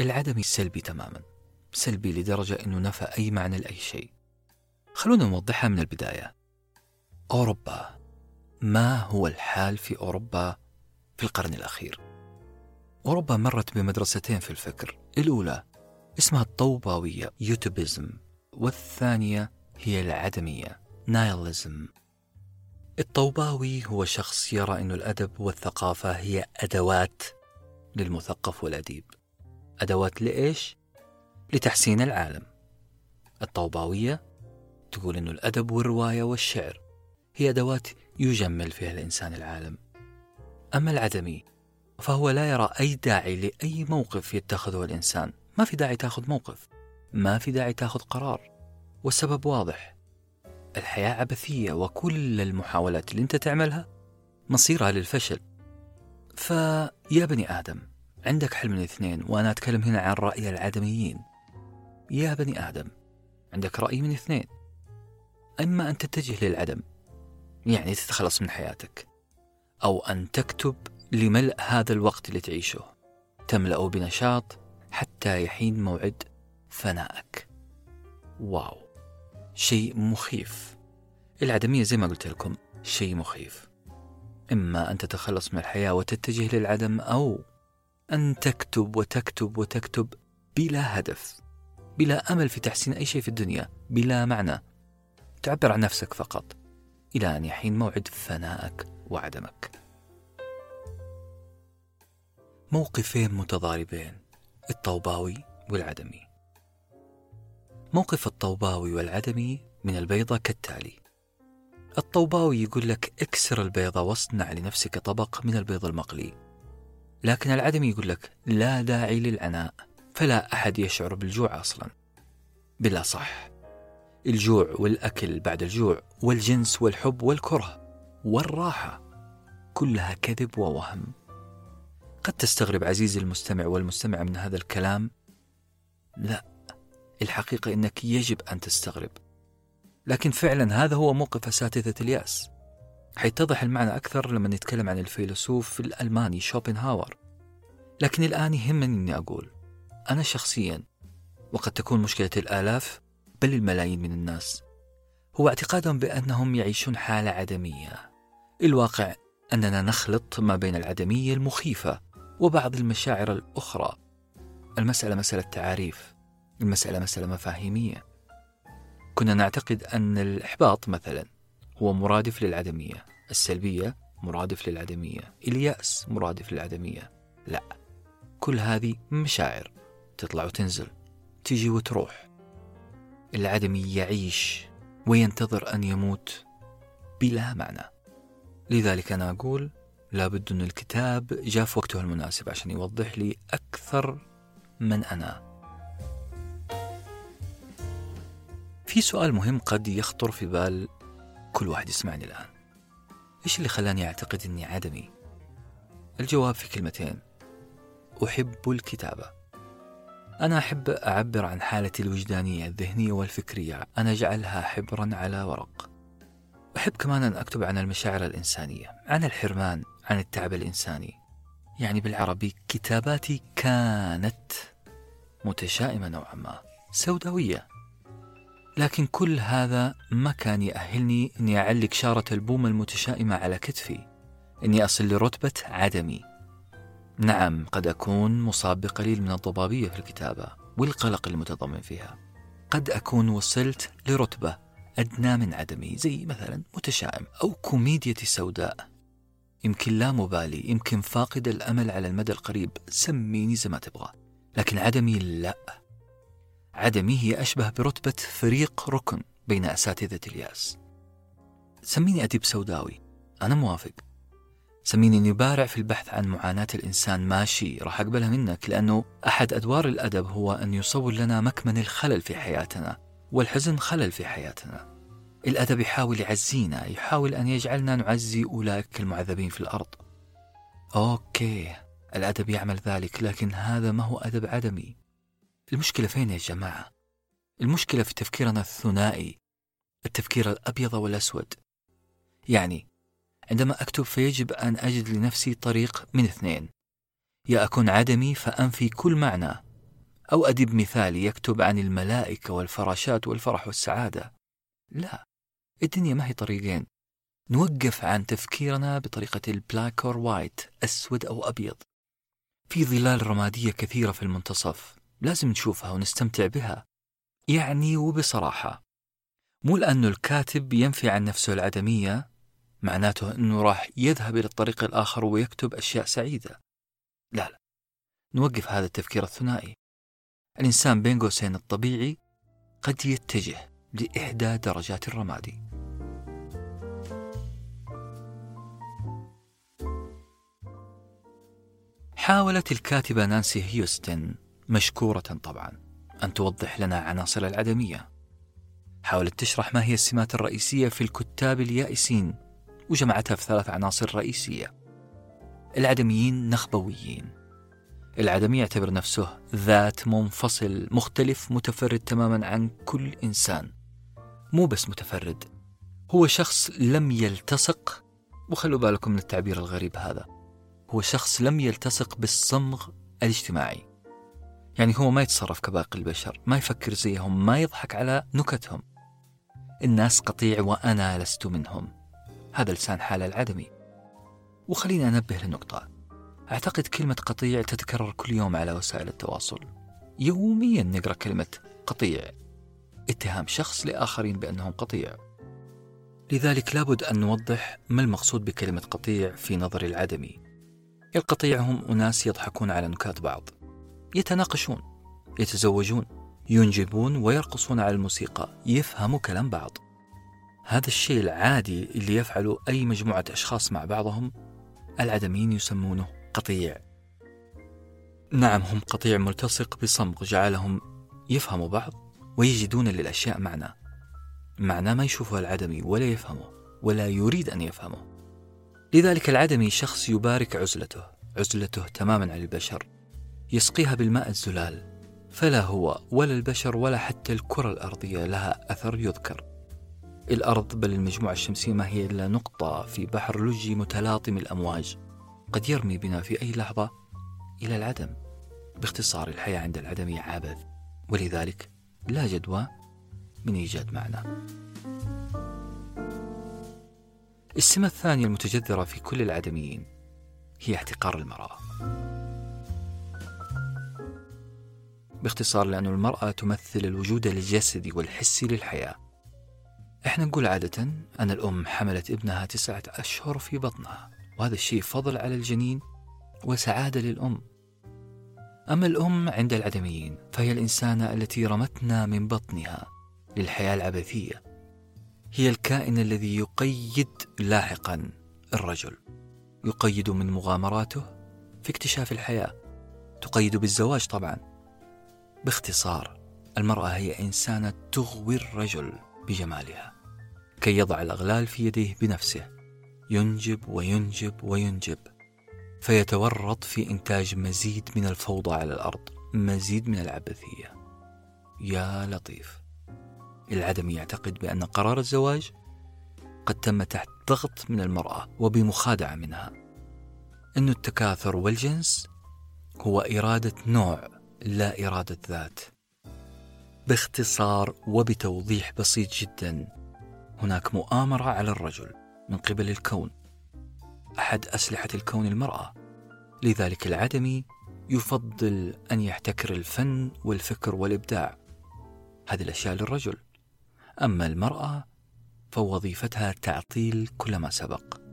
العدمي سلبي تماما. سلبي لدرجة أنه نفى أي معنى لأي شيء. خلونا نوضحها من البداية. أوروبا. ما هو الحال في أوروبا في القرن الأخير؟ أوروبا مرت بمدرستين في الفكر. الأولى اسمها الطوباوية يوتوبيزم والثانية هي العدمية نايلزم الطوباوي هو شخص يرى أن الأدب والثقافة هي أدوات للمثقف والأديب. أدوات لإيش؟ لتحسين العالم. الطوباوية تقول أن الأدب والرواية والشعر هي أدوات يجمل فيها الإنسان العالم. أما العدمي فهو لا يرى أي داعي لأي موقف يتخذه الإنسان. ما في داعي تأخذ موقف. ما في داعي تاخذ قرار والسبب واضح. الحياة عبثية وكل المحاولات اللي انت تعملها مصيرها للفشل. فيا بني آدم عندك حل من اثنين وأنا أتكلم هنا عن رأي العدميين. يا بني آدم عندك رأي من اثنين. إما أن تتجه للعدم يعني تتخلص من حياتك أو أن تكتب لملء هذا الوقت اللي تعيشه. تملأه بنشاط حتى يحين موعد فنائك. واو شيء مخيف. العدمية زي ما قلت لكم شيء مخيف. إما أن تتخلص من الحياة وتتجه للعدم أو أن تكتب وتكتب وتكتب بلا هدف بلا أمل في تحسين أي شيء في الدنيا بلا معنى. تعبر عن نفسك فقط. إلى أن يحين موعد فنائك وعدمك. موقفين متضاربين الطوباوي والعدمي. موقف الطوباوي والعدمي من البيضة كالتالي. الطوباوي يقول لك اكسر البيضة واصنع لنفسك طبق من البيض المقلي. لكن العدمي يقول لك لا داعي للعناء فلا أحد يشعر بالجوع أصلا. بلا صح. الجوع والأكل بعد الجوع والجنس والحب والكره والراحة كلها كذب ووهم. قد تستغرب عزيزي المستمع والمستمع من هذا الكلام لا. الحقيقة أنك يجب أن تستغرب. لكن فعلا هذا هو موقف أساتذة اليأس. حيتضح المعنى أكثر لما نتكلم عن الفيلسوف الألماني شوبنهاور. لكن الآن يهمني أني أقول أنا شخصيا وقد تكون مشكلة الآلاف بل الملايين من الناس هو اعتقادهم بأنهم يعيشون حالة عدمية. الواقع أننا نخلط ما بين العدمية المخيفة وبعض المشاعر الأخرى. المسألة مسألة تعاريف المسألة مسألة مفاهيمية. كنا نعتقد أن الإحباط مثلا هو مرادف للعدمية السلبية مرادف للعدمية اليأس مرادف للعدمية. لا كل هذه مشاعر تطلع وتنزل تجي وتروح. العدمي يعيش وينتظر أن يموت بلا معنى. لذلك أنا أقول لابد أن الكتاب جاء في وقته المناسب عشان يوضح لي أكثر من أنا. في سؤال مهم قد يخطر في بال كل واحد يسمعني الآن. إيش اللي خلاني أعتقد أني عدمي؟ الجواب في كلمتين. أحب الكتابة. أنا أحب أعبر عن حالتي الوجدانية الذهنية والفكرية. أنا أجعلها حبرا على ورق. أحب كمان أن أكتب عن المشاعر الإنسانية عن الحرمان عن التعب الإنساني. يعني بالعربي كتاباتي كانت متشائمة نوعا ما. سوداوية. لكن كل هذا ما كان يأهلني أني أعلق شارة البومة المتشائمة على كتفي أني أصل لرتبة عدمي. نعم قد أكون مصاب بقليل من الضبابية في الكتابة والقلق المتضمن فيها. قد أكون وصلت لرتبة أدنى من عدمي زي مثلا متشائم أو كوميديتي سوداء. يمكن لا مبالي يمكن فاقد الأمل على المدى القريب سميني زي ما تبغى. لكن عدمي لا. عدمي هي أشبه برتبة فريق ركن بين أساتذة الياس. سميني أديب سوداوي أنا موافق. سميني إني بارع في البحث عن معاناة الإنسان ماشي راح أقبلها منك لأنه أحد أدوار الأدب هو أن يصور لنا مكمن الخلل في حياتنا والحزن خلل في حياتنا. الأدب يحاول يعزينا يحاول أن يجعلنا نعزي أولئك المعذبين في الأرض. أوكي الأدب يعمل ذلك لكن هذا ما هو أدب عدمي. المشكلة فين يا جماعة؟ المشكلة في تفكيرنا الثنائي التفكير الأبيض والأسود. يعني عندما أكتب فيجب أن أجد لنفسي طريق من اثنين. يا أكون عدمي فأنفي كل معنى أو أدب مثالي يكتب عن الملائكة والفراشات والفرح والسعادة. لا الدنيا ما هي طريقين. نوقف عن تفكيرنا بطريقة ال black or white أسود أو أبيض. في ظلال رمادية كثيرة في المنتصف. لازم نشوفها ونستمتع بها. يعني وبصراحة مو لأن الكاتب ينفي عن نفسه العدمية معناته أنه راح يذهب إلى الطريق الآخر ويكتب أشياء سعيدة. لا لا نوقف هذا التفكير الثنائي. الإنسان بين قوسين الطبيعي قد يتجه لإحدى درجات الرمادي حاولت الكاتبة نانسي هيوستن مشكورة طبعا أن توضح لنا عناصر العدمية. حاولت تشرح ما هي السمات الرئيسية في الكتاب اليائسين وجمعتها في ثلاث عناصر رئيسية. العدميين نخبويين. العدمي يعتبر نفسه ذات منفصل مختلف متفرد تماما عن كل إنسان. مو بس متفرد هو شخص لم يلتصق وخلوا بالكم من التعبير الغريب هذا. هو شخص لم يلتصق بالصمغ الاجتماعي. يعني هو ما يتصرف كباقي البشر ما يفكر زيهم ما يضحك على نكتهم. الناس قطيع وأنا لست منهم. هذا لسان حال العدمي. وخليني أنبه لنقطة. أعتقد كلمة قطيع تتكرر كل يوم على وسائل التواصل. يوميا نقرأ كلمة قطيع. اتهام شخص لآخرين بأنهم قطيع. لذلك لابد أن نوضح ما المقصود بكلمة قطيع في نظر العدمي. القطيع هم أناس يضحكون على نكات بعض. يتناقشون يتزوجون ينجبون ويرقصون على الموسيقى يفهموا كلام بعض. هذا الشيء العادي اللي يفعله أي مجموعة أشخاص مع بعضهم العدميين يسمونه قطيع. نعم هم قطيع ملتصق بصمغ جعلهم يفهموا بعض ويجدون للأشياء معنى. معنى ما يشوفه العدمي ولا يفهمه ولا يريد أن يفهمه. لذلك العدمي شخص يبارك عزلته عزلته تماما عن البشر. يسقيها بالماء الزلال فلا هو ولا البشر ولا حتى الكرة الأرضية لها أثر يذكر. الأرض بل المجموعة الشمسية ما هي إلا نقطة في بحر لجي متلاطم الأمواج قد يرمي بنا في أي لحظة إلى العدم. باختصار الحياة عند العدم عبث ولذلك لا جدوى من إيجاد معنى السمة الثانية المتجذرة في كل العدميين هي احتقار المرأة. باختصار لأن المرأة تمثل الوجود الجسدي والحسي للحياة. إحنا نقول عادة أن الأم حملت ابنها تسعة أشهر في بطنها وهذا الشيء فضل على الجنين وسعادة للأم. أما الأم عند العدميين فهي الإنسانة التي رمتنا من بطنها للحياة العبثية. هي الكائن الذي يقيد لاحقا الرجل. يقيد من مغامراته في اكتشاف الحياة. تقيد بالزواج طبعا. باختصار المرأة هي إنسانة تغوي الرجل بجمالها كي يضع الأغلال في يديه بنفسه ينجب وينجب وينجب فيتورط في إنتاج مزيد من الفوضى على الأرض مزيد من العبثية. يا لطيف. العدم يعتقد بأن قرار الزواج قد تم تحت ضغط من المرأة وبمخادعة منها. أن التكاثر والجنس هو إرادة نوع لا إرادة ذات. باختصار وبتوضيح بسيط جدا هناك مؤامرة على الرجل من قبل الكون. أحد أسلحة الكون المرأة. لذلك العدمي يفضل أن يحتكر الفن والفكر والإبداع. هذه الأشياء للرجل. أما المرأة فوظيفتها تعطيل كل ما سبق.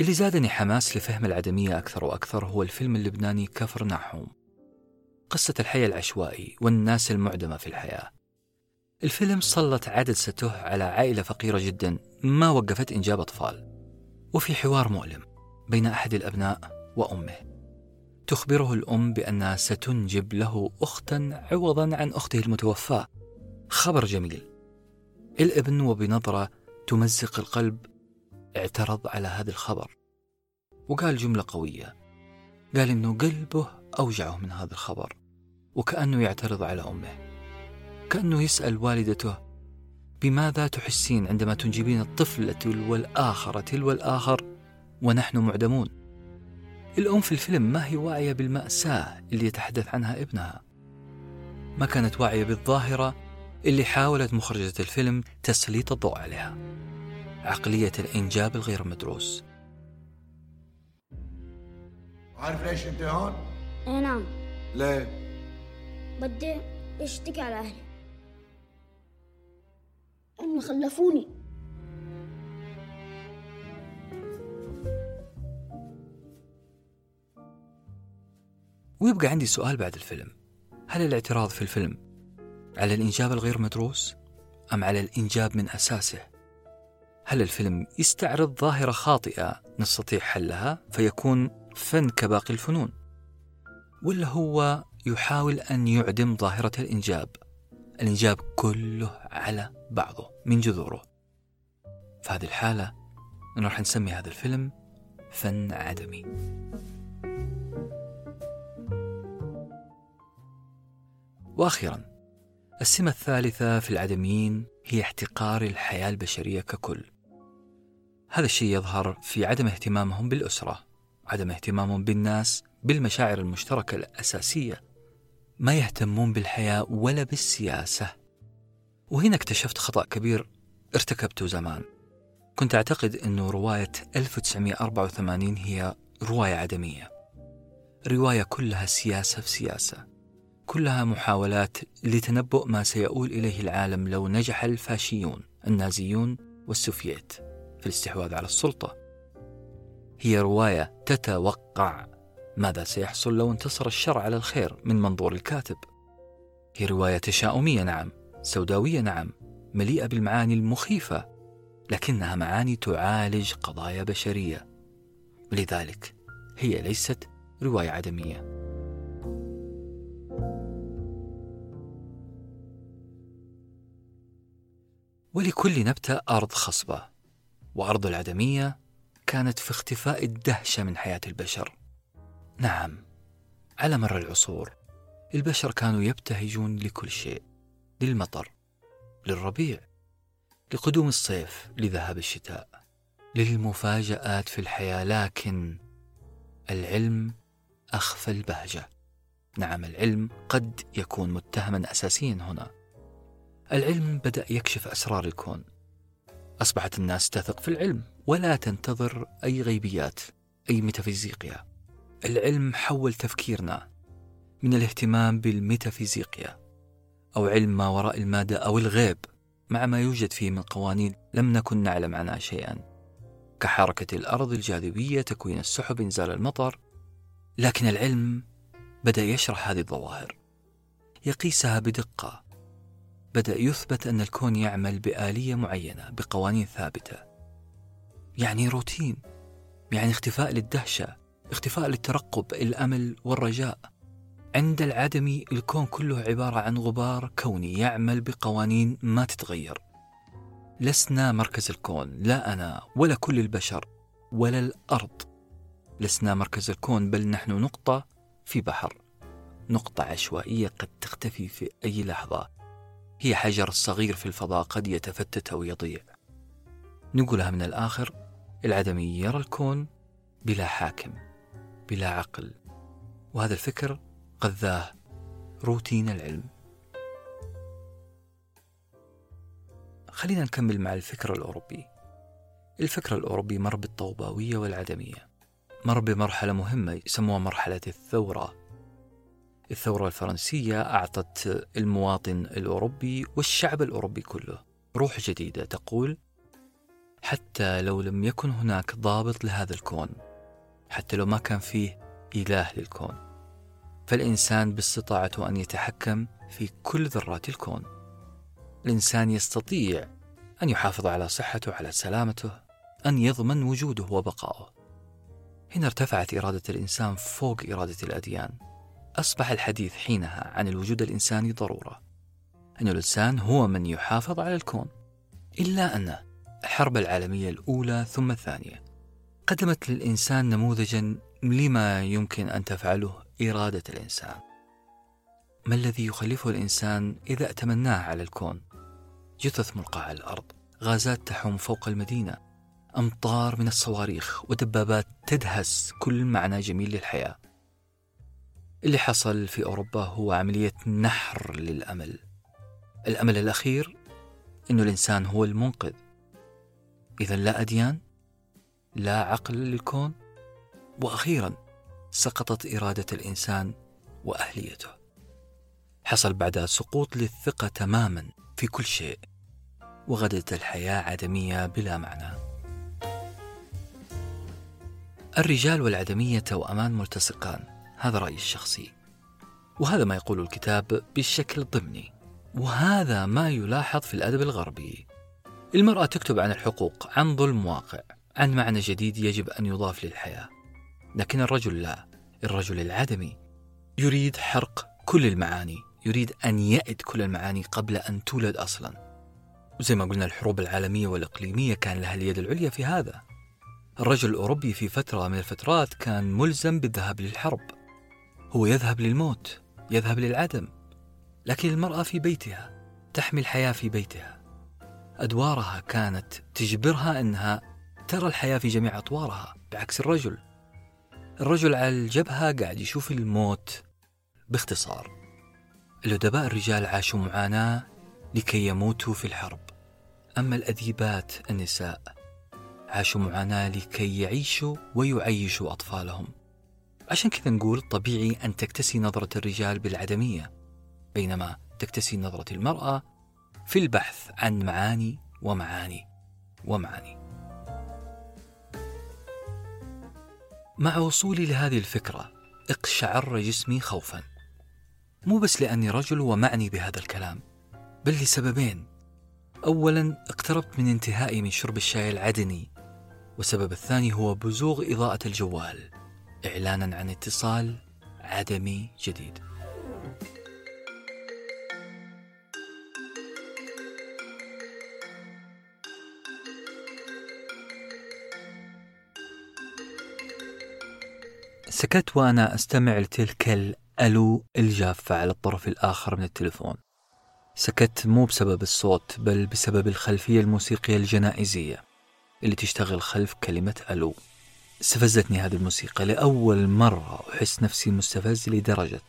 اللي زادني حماس لفهم العدمية أكثر وأكثر هو الفيلم اللبناني كفر ناحوم. قصة الحي العشوائي والناس المعدمة في الحياة. الفيلم سلط عدسته على عائلة فقيرة جدا ما وقفت إنجاب أطفال. وفي حوار مؤلم بين أحد الأبناء وأمه. تخبره الأم بأنها ستنجب له أختا عوضا عن أخته المتوفاة. خبر جميل. الابن وبنظرة تمزق القلب اعترض على هذا الخبر. وقال جملة قوية. قال إنه قلبه أوجعه من هذا الخبر وكأنه يعترض على أمه. كأنه يسأل والدته بماذا تحسين عندما تنجبين الطفلة تلو الآخر تلو الآخر ونحن معدمون؟ الأم في الفيلم ما هي واعية بالمأساة اللي يتحدث عنها ابنها. ما كانت واعية بالظاهرة اللي حاولت مخرجة الفيلم تسليط الضوء عليها. عقلية الإنجاب الغير مدروس. عارف ليش أنت هون؟ اي نعم. ليه؟ بدي أشتكي على أهلي. هم خلفوني. ويبقى عندي سؤال بعد الفيلم. هل الاعتراض في الفيلم على الإنجاب الغير مدروس أم على الإنجاب من أساسه؟ هل الفيلم يستعرض ظاهرة خاطئة نستطيع حلها فيكون فن كباقي الفنون؟ ولا هو يحاول أن يعدم ظاهرة الإنجاب؟ الإنجاب كله على بعضه من جذوره. في هذه الحالة راح نسمي هذا الفيلم فن عدمي. وأخيرا السمة الثالثة في العدميين هي احتقار الحياة البشرية ككل. هذا الشيء يظهر في عدم اهتمامهم بالأسرة عدم اهتمامهم بالناس بالمشاعر المشتركة الأساسية. ما يهتمون بالحياة ولا بالسياسة. وهنا اكتشفت خطأ كبير ارتكبته زمان. كنت أعتقد أنه رواية 1984 هي رواية عدمية. رواية كلها سياسة في سياسة. كلها محاولات لتنبؤ ما سيؤول إليه العالم لو نجح الفاشيون النازيون والسوفييت. في الاستحواذ على السلطة. هي رواية تتوقع ماذا سيحصل لو انتصر الشر على الخير من منظور الكاتب. هي رواية تشاؤمية نعم سوداوية نعم مليئة بالمعاني المخيفة لكنها معاني تعالج قضايا بشرية. لذلك هي ليست رواية عدمية. ولكل نبتة أرض خصبة. وأرض العدمية كانت في اختفاء الدهشة من حياة البشر. نعم على مر العصور البشر كانوا يبتهجون لكل شيء للمطر للربيع لقدوم الصيف لذهاب الشتاء للمفاجآت في الحياة لكن العلم أخفى البهجة. نعم العلم قد يكون متهما أساسيا هنا. العلم بدأ يكشف أسرار الكون. أصبحت الناس تثق في العلم ولا تنتظر أي غيبيات أي ميتافيزيقيا. العلم حول تفكيرنا من الاهتمام بالميتافيزيقيا أو علم ما وراء المادة أو الغيب مع ما يوجد فيه من قوانين لم نكن نعلم عنها شيئا. كحركة الأرض الجاذبية تكوين السحب إنزال المطر لكن العلم بدأ يشرح هذه الظواهر. يقيسها بدقة. بدأ يثبت أن الكون يعمل بآلية معينة بقوانين ثابتة. يعني روتين يعني اختفاء للدهشة اختفاء للترقب الأمل والرجاء. عند العدم الكون كله عبارة عن غبار كوني يعمل بقوانين ما تتغير. لسنا مركز الكون لا أنا ولا كل البشر ولا الأرض. لسنا مركز الكون بل نحن نقطة في بحر. نقطة عشوائية قد تختفي في أي لحظة. هي حجر صغير في الفضاء قد يتفتت أو يضيع نقولها من الآخر العدمي يرى الكون بلا حاكم بلا عقل. وهذا الفكر غذاه روتين العلم. خلينا نكمل مع الفكر الأوروبي. الفكر الأوروبي مر بالطوباوية والعدمية. مر بمرحلة مهمة يسموها مرحلة الثورة. الثورة الفرنسية أعطت المواطن الأوروبي والشعب الأوروبي كله روح جديدة تقول حتى لو لم يكن هناك ضابط لهذا الكون حتى لو ما كان فيه إله للكون فالإنسان باستطاعته أن يتحكم في كل ذرات الكون. الإنسان يستطيع أن يحافظ على صحته على سلامته أن يضمن وجوده وبقائه. هنا ارتفعت إرادة الإنسان فوق إرادة الأديان. أصبح الحديث حينها عن الوجود الإنساني ضرورة أن الإنسان هو من يحافظ على الكون إلا أن الحرب العالمية الأولى ثم الثانية قدمت للإنسان نموذجا لما يمكن أن تفعله إرادة الإنسان. ما الذي يخلفه الإنسان إذا ائتمناه على الكون؟ جثث ملقاة على الأرض غازات تحوم فوق المدينة أمطار من الصواريخ ودبابات تدهس كل معنى جميل للحياة. اللي حصل في أوروبا هو عملية نحر للأمل. الأمل الأخير أنه الإنسان هو المنقذ. إذا لا أديان لا عقل للكون وأخيرا سقطت إرادة الإنسان وأهليته. حصل بعدها سقوط للثقة تماما في كل شيء وغدت الحياة عدمية بلا معنى. الرجال والعدمية توأمان ملتصقان. هذا رأيي الشخصي. وهذا ما يقول الكتاب بشكل ضمني وهذا ما يلاحظ في الأدب الغربي. المرأة تكتب عن الحقوق عن ظلم واقع عن معنى جديد يجب أن يضاف للحياة. لكن الرجل لا الرجل العدمي يريد حرق كل المعاني يريد أن يأد كل المعاني قبل أن تولد أصلا. وزي ما قلنا الحروب العالمية والإقليمية كان لها اليد العليا في هذا. الرجل الأوروبي في فترة من الفترات كان ملزم بالذهاب للحرب. هو يذهب للموت يذهب للعدم لكن المرأة في بيتها تحمي الحياة في بيتها. أدوارها كانت تجبرها أنها ترى الحياة في جميع أطوارها بعكس الرجل. الرجل على الجبهة قاعد يشوف الموت باختصار. الأدباء الرجال عاشوا معاناة لكي يموتوا في الحرب. أما الأديبات النساء عاشوا معاناة لكي يعيشوا ويعيشوا أطفالهم. عشان كذا نقول طبيعي أن تكتسي نظرة الرجال بالعدمية بينما تكتسي نظرة المرأة في البحث عن معاني ومعاني ومعاني. مع وصولي لهذه الفكرة اقشعر جسمي خوفا. مو بس لأني رجل ومعني بهذا الكلام بل لسببين. أولا اقتربت من انتهائي من شرب الشاي العدني والسبب الثاني هو بزوغ إضاءة الجوال. إعلانا عن اتصال عدمي جديد. سكت وأنا أستمع لتلك الألو الجافة على الطرف الآخر من التلفون سكت مو بسبب الصوت بل بسبب الخلفية الموسيقية الجنائزية اللي تشتغل خلف كلمة ألو. استفزتني هذه الموسيقى. لأول مرة أحس نفسي مستفز لدرجة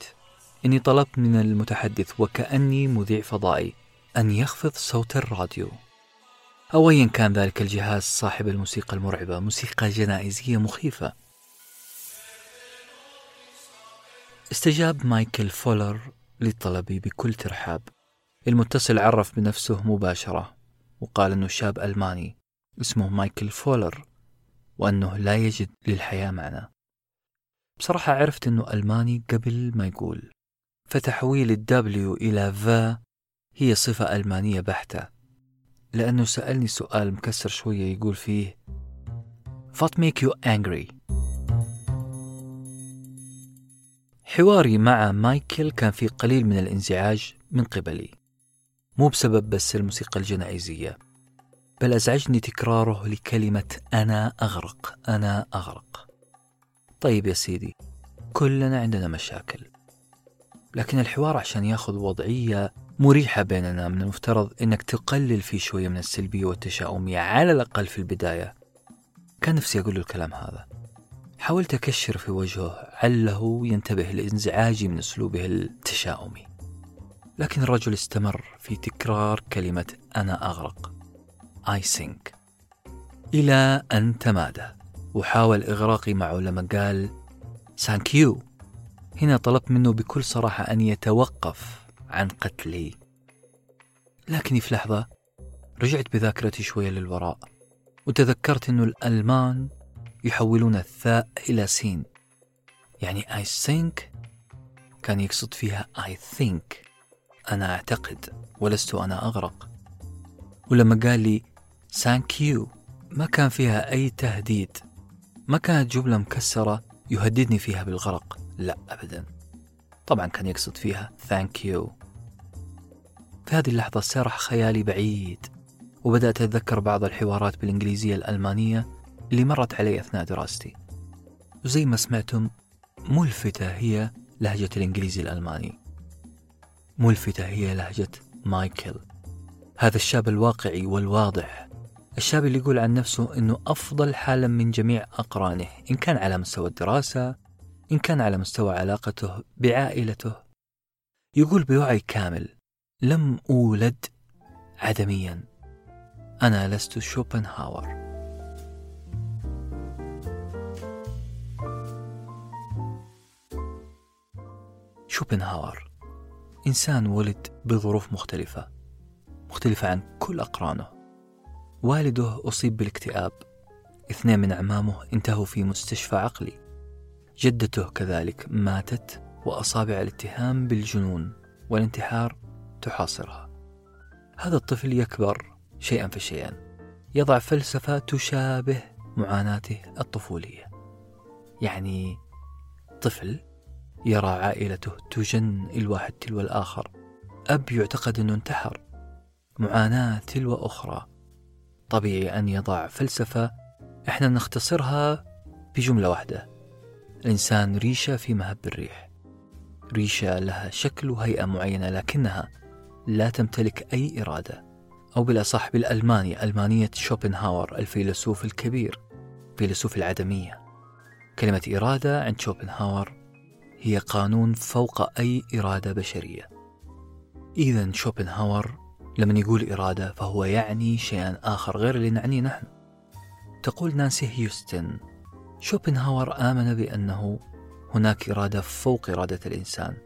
إني طلبت من المتحدث وكأني مذيع فضائي أن يخفض صوت الراديو. أو أيا كان ذلك الجهاز صاحب الموسيقى المرعبة موسيقى جنائزية مخيفة. استجاب مايكل فولر لطلبي بكل ترحاب. المتصل عرف بنفسه مباشرة وقال أنه شاب ألماني اسمه مايكل فولر. وأنه لا يجد للحياة معنى بصراحة عرفت أنه ألماني قبل ما يقول فتحويل ال W إلى فا هي صفة ألمانية بحتة لأنه سألني سؤال مكسر شوية يقول فيه What make you angry؟ حواري مع مايكل كان فيه قليل من الانزعاج من قبلي مو بسبب بس الموسيقى الجنائزية بل أزعجني تكراره لكلمة أنا أغرق أنا أغرق. طيب يا سيدي كلنا عندنا مشاكل. لكن الحوار عشان ياخذ وضعية مريحة بيننا من المفترض أنك تقلل فيه شوية من السلبية والتشاؤمية على الأقل في البداية كان نفسي أقول له الكلام هذا. حاولت أكشر في وجهه عله ينتبه لإنزعاجي من أسلوبه التشاؤمي. لكن الرجل استمر في تكرار كلمة أنا أغرق. Sink إلى أن تمادى. وحاول إغراقي معه لما قال ثانك يو هنا طلبت منه بكل صراحة أن يتوقف عن قتلي. لكني في لحظة رجعت بذاكرتي شوية للوراء وتذكرت أنه الألمان يحولون الثاء إلى سين. يعني I think كان يقصد فيها I think أنا أعتقد ولست أنا أغرق. ولما قال لي you. ما كان فيها أي تهديد. ما كانت جملة مكسرة يهددني فيها بالغرق. لا أبدا. طبعا كان يقصد فيها thank you. في هذه اللحظة سرح خيالي بعيد وبدأت أتذكر بعض الحوارات بالإنجليزية الألمانية اللي مرت علي أثناء دراستي. وزي ما سمعتم ملفتة هي لهجة الإنجليزي الألماني. ملفتة هي لهجة مايكل. هذا الشاب الواقعي والواضح. الشاب اللي يقول عن نفسه أنه أفضل حالا من جميع أقرانه إن كان على مستوى الدراسة إن كان على مستوى علاقته بعائلته. يقول بوعي كامل لم أولد عدميا. أنا لست شوبنهاور. شوبنهاور إنسان ولد بظروف مختلفة مختلفة عن كل أقرانه. والده أصيب بالاكتئاب. اثنين من أعمامه انتهوا في مستشفى عقلي. جدته كذلك ماتت وأصابع الاتهام بالجنون والانتحار تحاصرها. هذا الطفل يكبر شيئا فشيئا. يضع فلسفة تشابه معاناته الطفولية. يعني طفل يرى عائلته تجن الواحد تلو الآخر. أب يعتقد أنه انتحر. معاناة تلو أخرى. طبيعي أن يضع فلسفة إحنا نختصرها بجملة واحدة. الإنسان ريشة في مهب الريح. ريشة لها شكل وهيئة معينة لكنها لا تمتلك أي إرادة. أو بالأصح بالألماني ألمانية شوبنهاور الفيلسوف الكبير فيلسوف العدمية. كلمة إرادة عند شوبنهاور هي قانون فوق أي إرادة بشرية. إذا شوبنهاور لما يقول إرادة فهو يعني شيئا آخر غير اللي نعنيه نحن. تقول نانسي هيوستن شوبنهاور آمن بأنه هناك إرادة فوق إرادة الإنسان.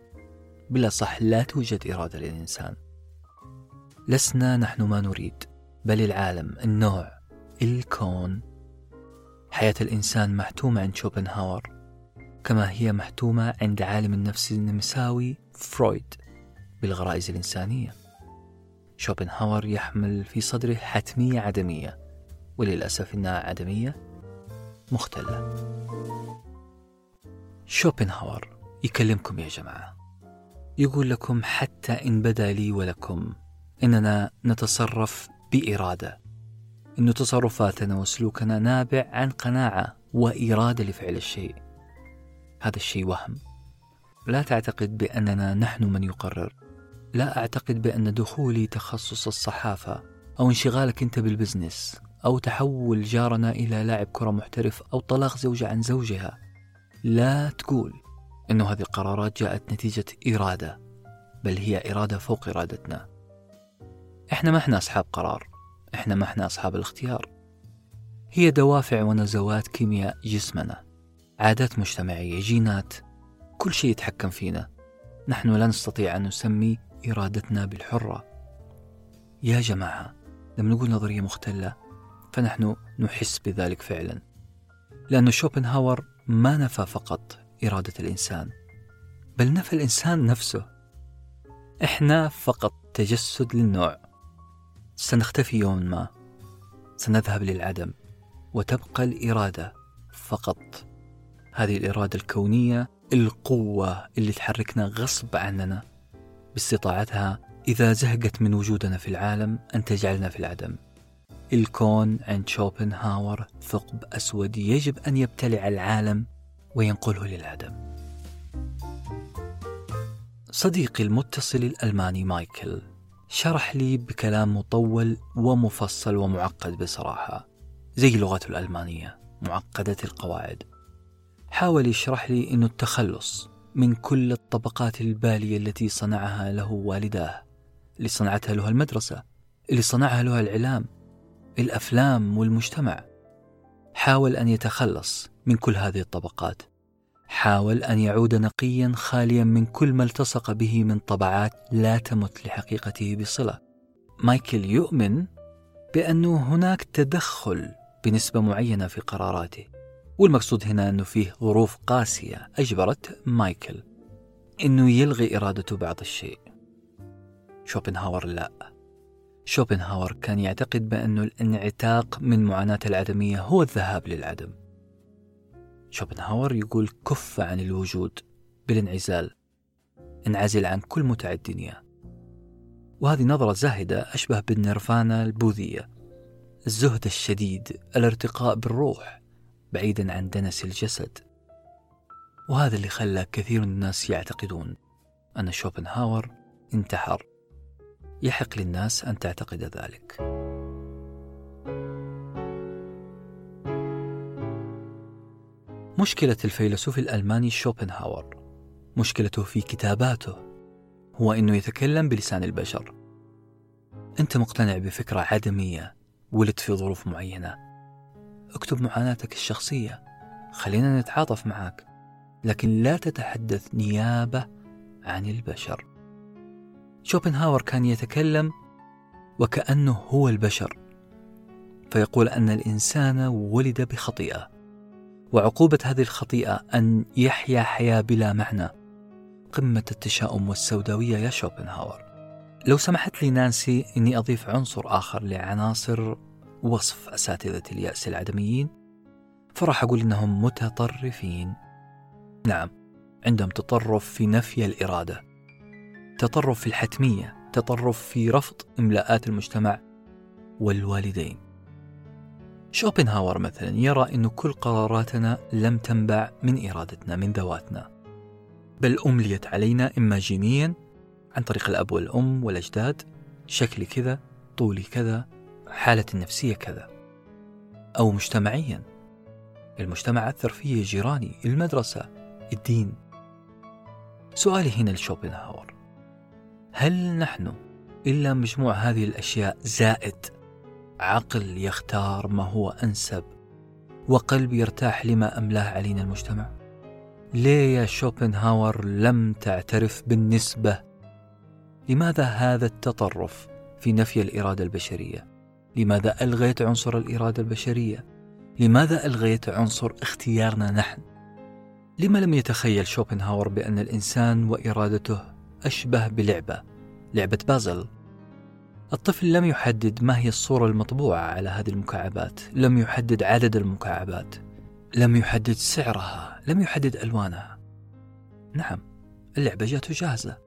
بلا صح لا توجد إرادة للإنسان. لسنا نحن ما نريد بل العالم النوع الكون. حياة الإنسان محتومة عند شوبنهاور كما هي محتومة عند عالم النفس النمساوي فرويد بالغرائز الإنسانية. شوبنهاور يحمل في صدره حتمية عدمية وللأسف إنها عدمية مختلة. شوبنهاور يكلمكم يا جماعة. يقول لكم حتى إن بدا لي ولكم إننا نتصرف بإرادة. إن تصرفاتنا وسلوكنا نابع عن قناعة وإرادة لفعل الشيء. هذا الشيء وهم. لا تعتقد بأننا نحن من يقرر. لا أعتقد بأن دخولي تخصص الصحافة أو انشغالك أنت بالبزنس أو تحول جارنا إلى لاعب كرة محترف أو طلاق زوجة عن زوجها. لا تقول أنه هذه القرارات جاءت نتيجة إرادة بل هي إرادة فوق إرادتنا. إحنا ما إحنا أصحاب قرار إحنا ما إحنا أصحاب الاختيار. هي دوافع ونزوات كيمياء جسمنا عادات مجتمعية جينات كل شيء يتحكم فينا. نحن لا نستطيع أن نسمي إرادتنا بالحرة. يا جماعة لما نقول نظرية مختلة فنحن نحس بذلك فعلا. لأن شوبنهاور ما نفى فقط إرادة الإنسان بل نفى الإنسان نفسه. إحنا فقط تجسد للنوع. سنختفي يوما ما. سنذهب للعدم. وتبقى الإرادة فقط. هذه الإرادة الكونية القوة اللي تحركنا غصب عننا. باستطاعتها إذا زهقت من وجودنا في العالم أن تجعلنا في العدم. الكون عند شوبنهاور ثقب أسود يجب أن يبتلع العالم وينقله للعدم. صديقي المتصل الألماني مايكل شرح لي بكلام مطول ومفصل ومعقد بصراحة زي لغته الألمانية معقدة القواعد. حاول يشرح لي أنه التخلص من كل الطبقات البالية التي صنعها له والداه اللي صنعتها له المدرسة اللي صنعها له الإعلام الأفلام والمجتمع. حاول أن يتخلص من كل هذه الطبقات. حاول أن يعود نقيا خاليا من كل ما التصق به من طبعات لا تمت لحقيقته بصلة. مايكل يؤمن بأن هناك تدخل بنسبة معينة في قراراته. والمقصود هنا أنه فيه ظروف قاسية أجبرت مايكل أنه يلغي إرادته بعض الشيء. شوبنهاور لا. شوبنهاور كان يعتقد بأن الانعتاق من معاناة العدمية هو الذهاب للعدم. شوبنهاور يقول كف عن الوجود بالانعزال انعزل عن كل متع الدنيا وهذه نظرة زاهدة أشبه بالنيرفانا البوذية الزهد الشديد الارتقاء بالروح. بعيدا عن دنس الجسد. وهذا اللي خلى كثير من الناس يعتقدون أن شوبنهاور انتحر. يحق للناس أن تعتقد ذلك. مشكلة الفيلسوف الألماني شوبنهاور مشكلته في كتاباته هو أنه يتكلم بلسان البشر. أنت مقتنع بفكرة عدمية ولد في ظروف معينة. اكتب معاناتك الشخصية. خلينا نتعاطف معك لكن لا تتحدث نيابة عن البشر. شوبنهاور كان يتكلم وكأنه هو البشر. فيقول أن الإنسان ولد بخطيئة. وعقوبة هذه الخطيئة أن يحيا حياة بلا معنى. قمة التشاؤم والسوداوية يا شوبنهاور. لو سمحت لي نانسي أني أضيف عنصر آخر لعناصر وصف أساتذة اليأس العدميين فراح أقول إنهم متطرفين. نعم عندهم تطرف في نفي الإرادة تطرف في الحتمية تطرف في رفض إملاءات المجتمع والوالدين. شوبنهاور مثلا يرى أن كل قراراتنا لم تنبع من إرادتنا من ذواتنا بل أمليت علينا إما جينيا عن طريق الأب والأم والأجداد شكلي كذا طولي كذا حالتي النفسية كذا أو مجتمعيا المجتمع أثر فيه جيراني المدرسة الدين سؤالي هنا لشوبنهاور هل نحن إلا مجموع هذه الأشياء زائد عقل يختار ما هو أنسب وقلب يرتاح لما أملاه علينا المجتمع؟ ليه يا شوبنهاور لم تعترف بالنسبة؟ لماذا هذا التطرف في نفي الإرادة البشرية؟ لماذا ألغيت عنصر الإرادة البشرية؟ لماذا ألغيت عنصر اختيارنا نحن؟ لما لم يتخيل شوبنهاور بأن الإنسان وإرادته أشبه بلعبة لعبة بازل الطفل لم يحدد ما هي الصورة المطبوعة على هذه المكعبات لم يحدد عدد المكعبات لم يحدد سعرها لم يحدد ألوانها نعم اللعبة جاته جاهزة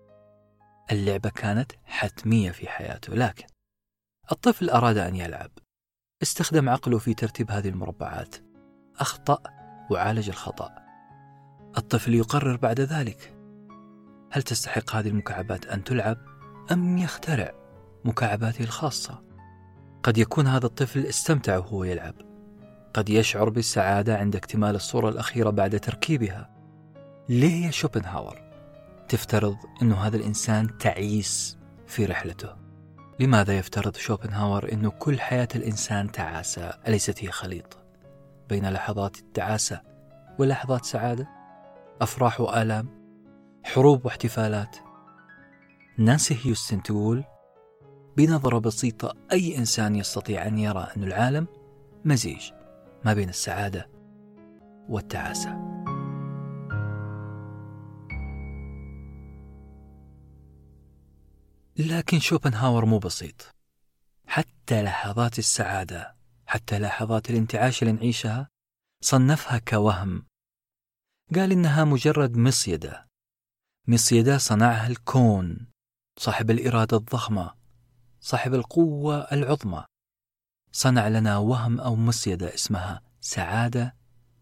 اللعبة كانت حتمية في حياته لكن الطفل أراد أن يلعب. استخدم عقله في ترتيب هذه المربعات. أخطأ وعالج الخطأ. الطفل يقرر بعد ذلك. هل تستحق هذه المكعبات أن تلعب أم يخترع مكعباته الخاصة؟ قد يكون هذا الطفل استمتع وهو يلعب. قد يشعر بالسعادة عند اكتمال الصورة الأخيرة بعد تركيبها. ليه يا شوبنهاور؟ تفترض أنه هذا الإنسان تعيس في رحلته. لماذا يفترض شوبنهاور أنه كل حياة الإنسان تعاسة؟ أليست هي خليط بين لحظات التعاسة ولحظات سعادة؟ أفراح وآلام؟ حروب واحتفالات؟ نانسي هيوستن تقول بنظرة بسيطة أي إنسان يستطيع أن يرى أن العالم مزيج ما بين السعادة والتعاسة. لكن شوبنهاور مو بسيط. حتى لحظات السعادة حتى لحظات الانتعاش اللي نعيشها صنفها كوهم. قال إنها مجرد مصيدة. مصيدة صنعها الكون صاحب الإرادة الضخمة صاحب القوة العظمى. صنع لنا وهم أو مصيدة اسمها سعادة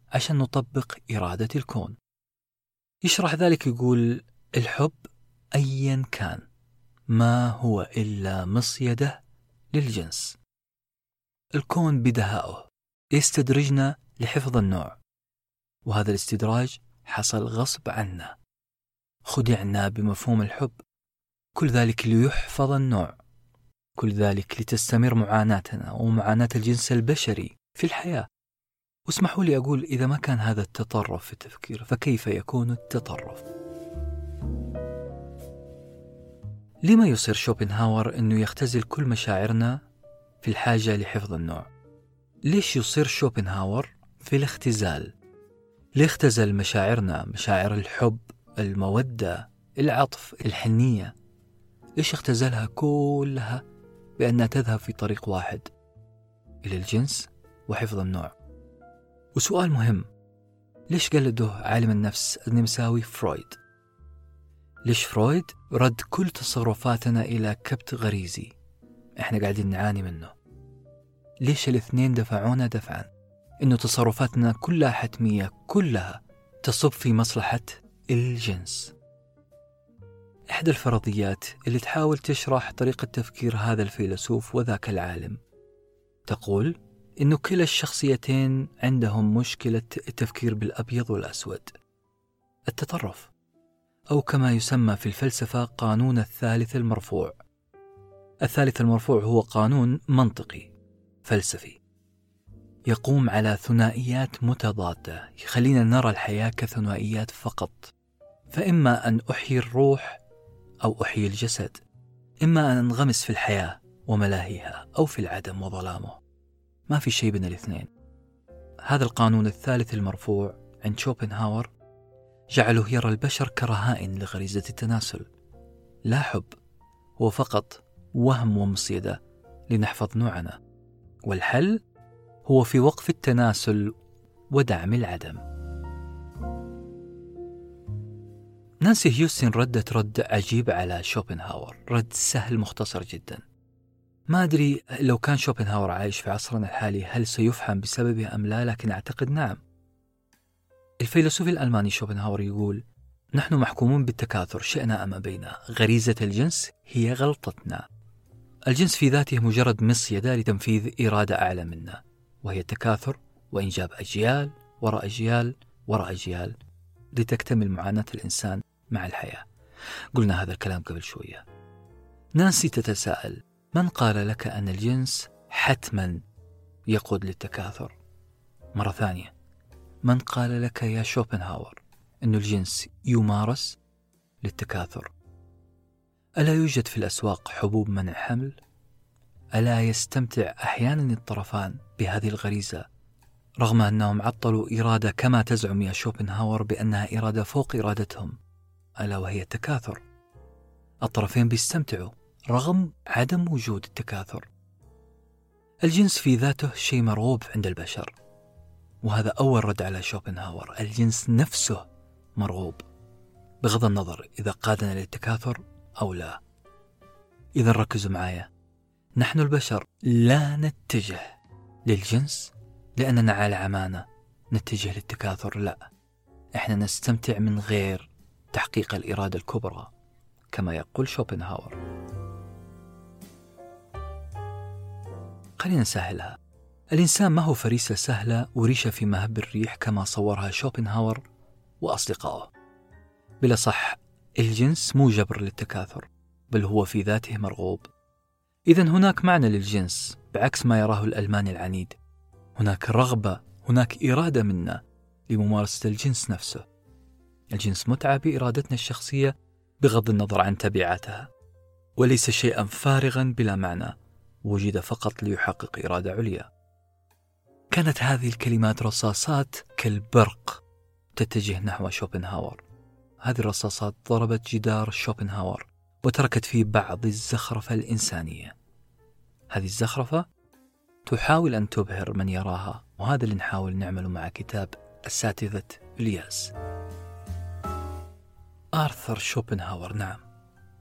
عشان نطبق إرادة الكون. يشرح ذلك يقول الحب أيا كان. ما هو إلا مصيدة للجنس. الكون بدهائه يستدرجنا لحفظ النوع. وهذا الاستدراج حصل غصب عنا. خدعنا بمفهوم الحب. كل ذلك ليحفظ النوع. كل ذلك لتستمر معاناتنا ومعاناة الجنس البشري في الحياة. واسمحوا لي أقول إذا ما كان هذا التطرف في التفكير فكيف يكون التطرف؟ لما يصر شوبنهاور أنه يختزل كل مشاعرنا في الحاجة لحفظ النوع؟ ليش يصر شوبنهاور في الاختزال؟ ليه اختزل مشاعرنا مشاعر الحب المودة العطف الحنية ليش اختزلها كلها بأنها تذهب في طريق واحد إلى الجنس وحفظ النوع وسؤال مهم ليش قلده عالم النفس النمساوي فرويد ليش فرويد رد كل تصرفاتنا إلى كبت غريزي. إحنا قاعدين نعاني منه. ليش الاثنين دفعونا دفعا؟ إنه تصرفاتنا كلها حتمية كلها تصب في مصلحة الجنس. إحدى الفرضيات اللي تحاول تشرح طريقة تفكير هذا الفيلسوف وذاك العالم. تقول إنه كلا الشخصيتين عندهم مشكلة التفكير بالأبيض والأسود. التطرف. أو كما يسمى في الفلسفة قانون الثالث المرفوع. الثالث المرفوع هو قانون منطقي فلسفي يقوم على ثنائيات متضادة يخلينا نرى الحياة كثنائيات فقط. فإما أن أحيي الروح أو أحيي الجسد إما أن أنغمس في الحياة وملاهيها أو في العدم وظلامه. ما في شيء بين الاثنين. هذا القانون الثالث المرفوع عند شوبنهاور جعله يرى البشر كرهائن لغريزة التناسل. لا حب هو فقط وهم ومصيدة لنحفظ نوعنا. والحل هو في وقف التناسل ودعم العدم. نانسي هيوستن ردت رد عجيب على شوبنهاور رد سهل مختصر جدا. ما أدري لو كان شوبنهاور عايش في عصرنا الحالي هل سيفهم بسببه أم لا لكن أعتقد نعم. الفيلسوف الألماني شوبنهاور يقول نحن محكومون بالتكاثر شئنا أم أبينا. غريزة الجنس هي غلطتنا. الجنس في ذاته مجرد مصيدة لتنفيذ إرادة أعلى منا وهي التكاثر وإنجاب أجيال وراء أجيال وراء أجيال لتكتمل معاناة الإنسان مع الحياة. قلنا هذا الكلام قبل شوية. نانسي تتساءل من قال لك أن الجنس حتما يقود للتكاثر؟ مرة ثانية من قال لك يا شوبنهاور أن الجنس يمارس للتكاثر؟ ألا يوجد في الأسواق حبوب منع حمل؟ ألا يستمتع أحيانا الطرفان بهذه الغريزة رغم أنهم عطلوا إرادة كما تزعم يا شوبنهاور بأنها إرادة فوق إرادتهم ألا وهي التكاثر؟ الطرفين بيستمتعوا رغم عدم وجود التكاثر. الجنس في ذاته شيء مرغوب عند البشر. وهذا أول رد على شوبنهاور. الجنس نفسه مرغوب بغض النظر إذا قادنا للتكاثر أو لا. إذا ركزوا معايا. نحن البشر لا نتجه للجنس لأننا على عمانة نتجه للتكاثر لا. إحنا نستمتع من غير تحقيق الإرادة الكبرى كما يقول شوبنهاور. خلينا نسهلها. الإنسان ما هو فريسة سهلة وريشة في مهب الريح كما صورها شوبنهاور وأصدقائه. بلا صح الجنس مو جبر للتكاثر بل هو في ذاته مرغوب. إذا هناك معنى للجنس بعكس ما يراه الألماني العنيد. هناك رغبة هناك إرادة منا لممارسة الجنس نفسه. الجنس متعة بإرادتنا الشخصية بغض النظر عن تبعاتها وليس شيئا فارغا بلا معنى وجد فقط ليحقق إرادة عليا. كانت هذه الكلمات رصاصات كالبرق تتجه نحو شوبنهاور. هذه الرصاصات ضربت جدار شوبنهاور وتركت فيه بعض الزخرفة الإنسانية. هذه الزخرفة تحاول أن تبهر من يراها وهذا اللي نحاول نعمله مع كتاب أساتذة إلياس. آرثر شوبنهاور نعم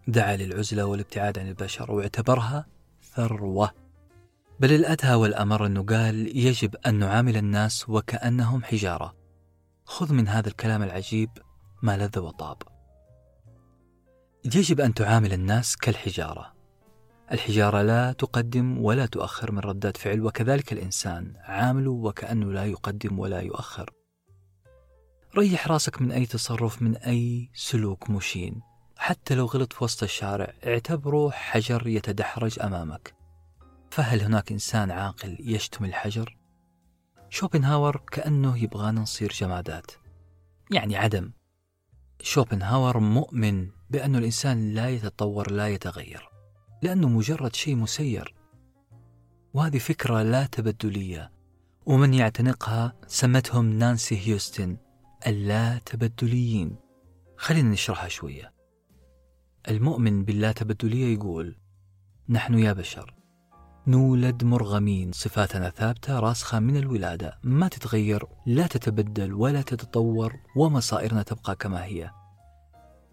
دعا للعزلة والابتعاد عن البشر واعتبرها ثروة. بل الأدهى والأمر أنه قال يجب أن نعامل الناس وكأنهم حجارة. خذ من هذا الكلام العجيب ما لذ وطاب. يجب أن تعامل الناس كالحجارة. الحجارة لا تقدم ولا تؤخر من ردات فعل وكذلك الإنسان عامله وكأنه لا يقدم ولا يؤخر. ريح راسك من أي تصرف من أي سلوك مشين. حتى لو غلط في وسط الشارع اعتبره حجر يتدحرج أمامك. فهل هناك إنسان عاقل يشتم الحجر؟ شوبنهاور كأنه يبغانا نصير جمادات يعني عدم. شوبنهاور مؤمن بأن الإنسان لا يتطور لا يتغير لأنه مجرد شيء مسير. وهذه فكرة لا تبدلية ومن يعتنقها سمتهم نانسي هيوستن اللا تبدليين. خلينا نشرحها شوية. المؤمن باللا تبدلية يقول نحن يا بشر نولد مرغمين صفاتنا ثابتة راسخة من الولادة. ما تتغير لا تتبدل ولا تتطور ومصائرنا تبقى كما هي.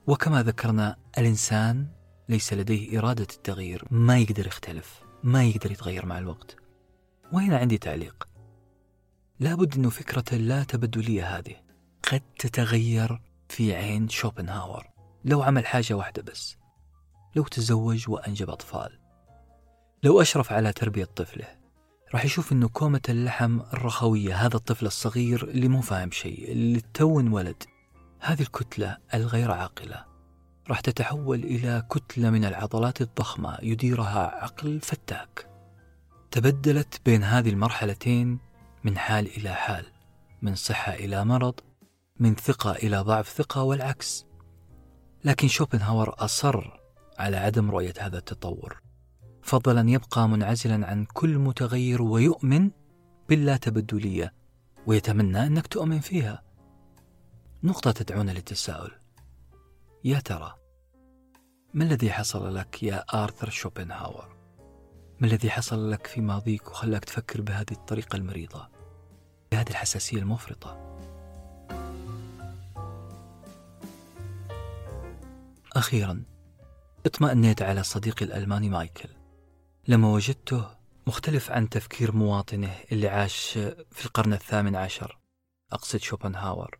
وكما ذكرنا الإنسان ليس لديه إرادة التغيير. ما يقدر يختلف ما يقدر يتغير مع الوقت. وهنا عندي تعليق. لابد أنه فكرة اللا تبدلية هذه. قد تتغير في عين شوبنهاور. لو عمل حاجة واحدة بس. لو تزوج وأنجب أطفال. لو أشرف على تربية طفله راح يشوف أنه كومة اللحم الرخوية هذا الطفل الصغير اللي مو فاهم شيء اللي تو ولد هذه الكتلة الغير عاقلة. راح تتحول إلى كتلة من العضلات الضخمة يديرها عقل فتاك. تبدلت بين هذه المرحلتين من حال إلى حال من صحة إلى مرض من ثقة إلى ضعف ثقة والعكس. لكن شوبنهاور أصر على عدم رؤية هذا التطور. فضل أن يبقى منعزلا عن كل متغير ويؤمن باللا تبدلية ويتمنى أنك تؤمن فيها نقطة تدعونا للتساؤل يا ترى ما الذي حصل لك يا آرثر شوبنهاور؟ ما الذي حصل لك في ماضيك وخلاك تفكر بهذه الطريقة المريضة؟ بهذه الحساسية المفرطة؟ أخيرا اطمأنيت على صديقي الألماني مايكل لما وجدته مختلف عن تفكير مواطنه اللي عاش في القرن الثامن عشر أقصد شوبنهاور.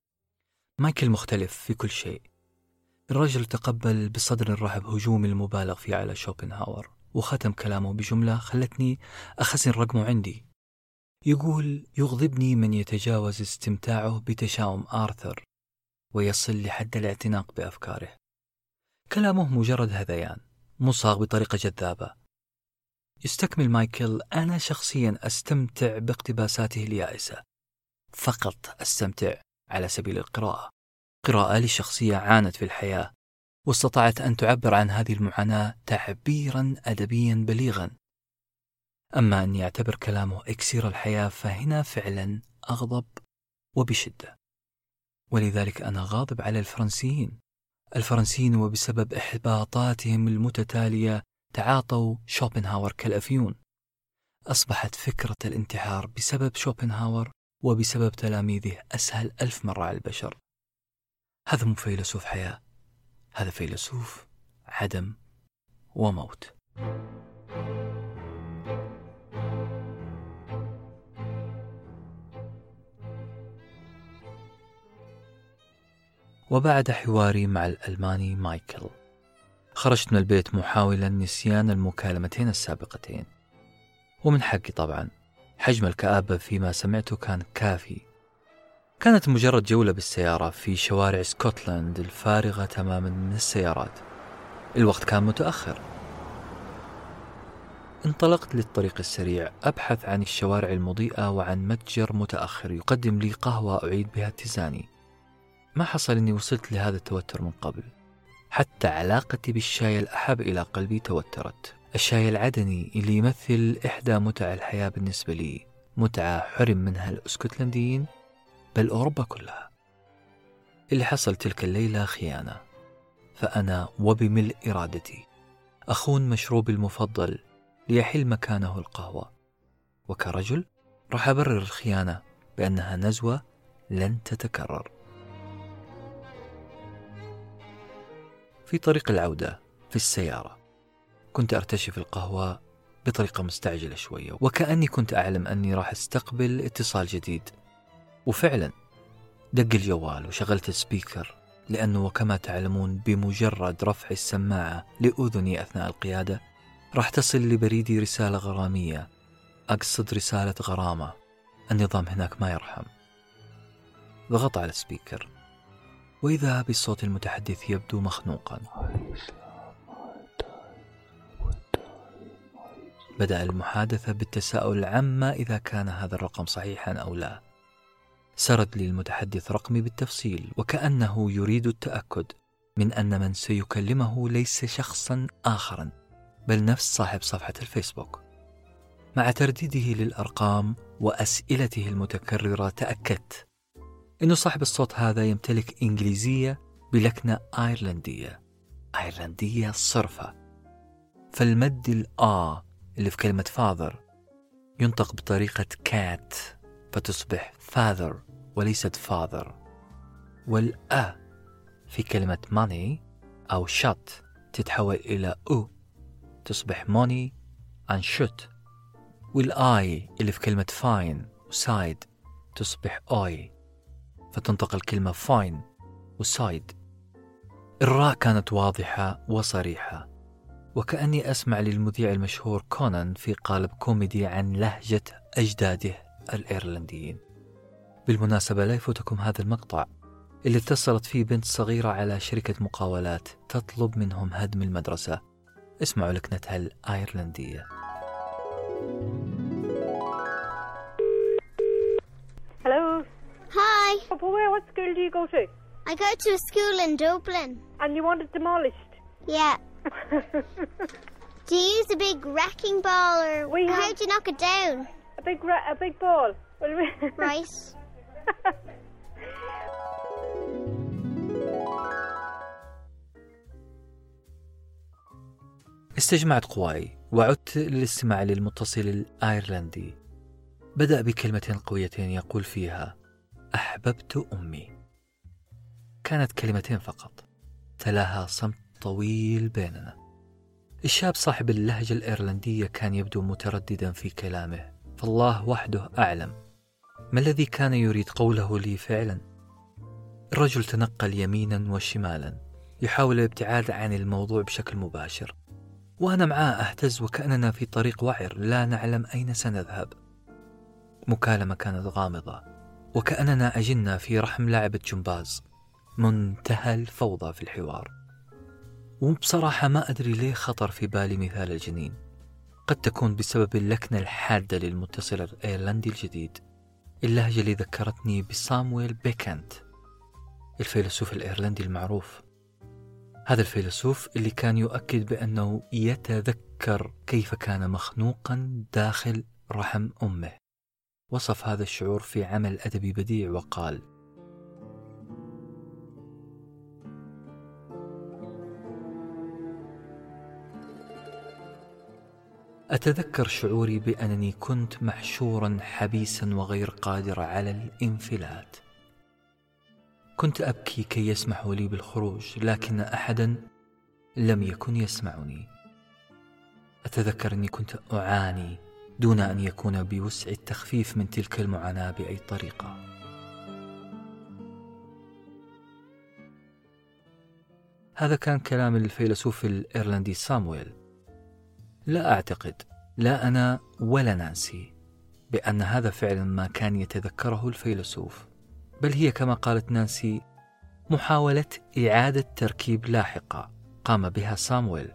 مايكل مختلف في كل شيء. الرجل تقبل بصدر رحب هجوم المبالغ فيه على شوبنهاور وختم كلامه بجملة خلتني أخزن رقمه عندي. يقول يغضبني من يتجاوز استمتاعه بتشاؤم آرثر ويصل لحد الاعتناق بأفكاره. كلامه مجرد هذيان مصاغ بطريقة جذابة. يستكمل مايكل. أنا شخصيا أستمتع باقتباساته اليائسة فقط أستمتع على سبيل القراءة. قراءة لشخصية عانت في الحياة واستطاعت أن تعبر عن هذه المعاناة تعبيرا أدبيا بليغا. أما أن يعتبر كلامه إكسير الحياة فهنا فعلا أغضب وبشدة. ولذلك أنا غاضب على الفرنسيين. الفرنسيين وبسبب إحباطاتهم المتتالية تعاطوا شوبنهاور كالأفيون. أصبحت فكرة الانتحار بسبب شوبنهاور وبسبب تلاميذه أسهل ألف مرة على البشر. هذا مو فيلسوف حياة هذا فيلسوف عدم وموت. وبعد حواري مع الألماني مايكل. خرجت من البيت محاولا نسيان المكالمتين السابقتين. ومن حقي طبعا حجم الكآبة فيما سمعته كان كافي. كانت مجرد جولة بالسيارة في شوارع اسكتلند الفارغة تماما من السيارات. الوقت كان متأخر. انطلقت للطريق السريع أبحث عن الشوارع المضيئة وعن متجر متأخر يقدم لي قهوة أعيد بها اتزاني. ما حصل أني وصلت لهذا التوتر من قبل. حتى علاقتي بالشاي الأحب إلى قلبي توترت. الشاي العدني اللي يمثل إحدى متع الحياة بالنسبة لي متعة حرم منها الأسكتلنديين بل أوروبا كلها. اللي حصل تلك الليلة خيانة. فأنا وبملء إرادتي أخون مشروبي المفضل ليحل مكانه القهوة. وكرجل راح أبرر الخيانة بأنها نزوة لن تتكرر. في طريق العودة في السيارة. كنت أرتشف القهوة بطريقة مستعجلة شوية وكأني كنت أعلم أني راح أستقبل اتصال جديد. وفعلا دق الجوال وشغلت السبيكر لأنه وكما تعلمون بمجرد رفع السماعة لأذني أثناء القيادة راح تصل لبريدي رسالة غرامية. أقصد رسالة غرامة. النظام هناك ما يرحم. ضغط على السبيكر. وإذا بالصوت المتحدث يبدو مخنوقا. بدأ المحادثة بالتساؤل عما إذا كان هذا الرقم صحيحا أو لا. سرد لي المتحدث رقمي بالتفصيل وكأنه يريد التأكد من أن من سيكلمه ليس شخصا آخرا بل نفس صاحب صفحة الفيسبوك. مع ترديده للأرقام وأسئلته المتكررة تأكدت أن صاحب الصوت هذا يمتلك إنجليزية بلكنة أيرلندية. أيرلندية صرفة. فالمد الآ اللي في كلمة father ينطق بطريقة كات فتصبح father وليست father والأ في كلمة money أو shut تتحول إلى أو تصبح money and shut والآي اللي في كلمة fine وسايد تصبح أوي. فتنطق الكلمة fine وسايد الراء كانت واضحة وصريحة وكأني أسمع للمذيع المشهور كونان في قالب كوميدي عن لهجة أجداده الإيرلنديين. بالمناسبة لا يفوتكم هذا المقطع اللي اتصلت فيه بنت صغيرة على شركة مقاولات تطلب منهم هدم المدرسة. اسمعوا لكنتها الأيرلندية. Hello. Oh, where? What school do you go to? I go to a school in Dublin. And you want it demolished? Yeah. Do you use a big wrecking ball or We how have- do you knock it down? a big, ra- a big ball. Well, we- Right. استجمعت قواي وعدت للاستماع للمتصل الأيرلندي بدأ بكلمتين قويتين يقول فيها أحببت أمي. كانت كلمتين فقط. تلاها صمت طويل بيننا. الشاب صاحب اللهجة الإيرلندية كان يبدو مترددا في كلامه. فالله وحده أعلم. ما الذي كان يريد قوله لي فعلا؟ الرجل تنقل يمينا وشمالا. يحاول الابتعاد عن الموضوع بشكل مباشر. وأنا معاه أهتز وكأننا في طريق وعر. لا نعلم أين سنذهب. مكالمة كانت غامضة. وكأننا أجنا في رحم لعبة جمباز منتهى الفوضى في الحوار. وبصراحة ما أدري ليه خطر في بالي مثال الجنين. قد تكون بسبب اللكنة الحادة للمتصل الأيرلندي الجديد. اللهجة اللي ذكرتني بصامويل بيكانت. الفيلسوف الأيرلندي المعروف. هذا الفيلسوف اللي كان يؤكد بأنه يتذكر كيف كان مخنوقا داخل رحم أمه. وصف هذا الشعور في عمل أدبي بديع وقال أتذكر شعوري بأنني كنت محشورا حبيسا وغير قادر على الانفلات. كنت أبكي كي يسمحوا لي بالخروج لكن أحدا لم يكن يسمعني. أتذكر أني كنت أعاني دون أن يكون بوسعي التخفيف من تلك المعاناة بأي طريقة. هذا كان كلام الفيلسوف الإيرلندي سامويل. لا أعتقد لا أنا ولا نانسي بأن هذا فعلا ما كان يتذكره الفيلسوف. بل هي كما قالت نانسي محاولة إعادة تركيب لاحقة قام بها سامويل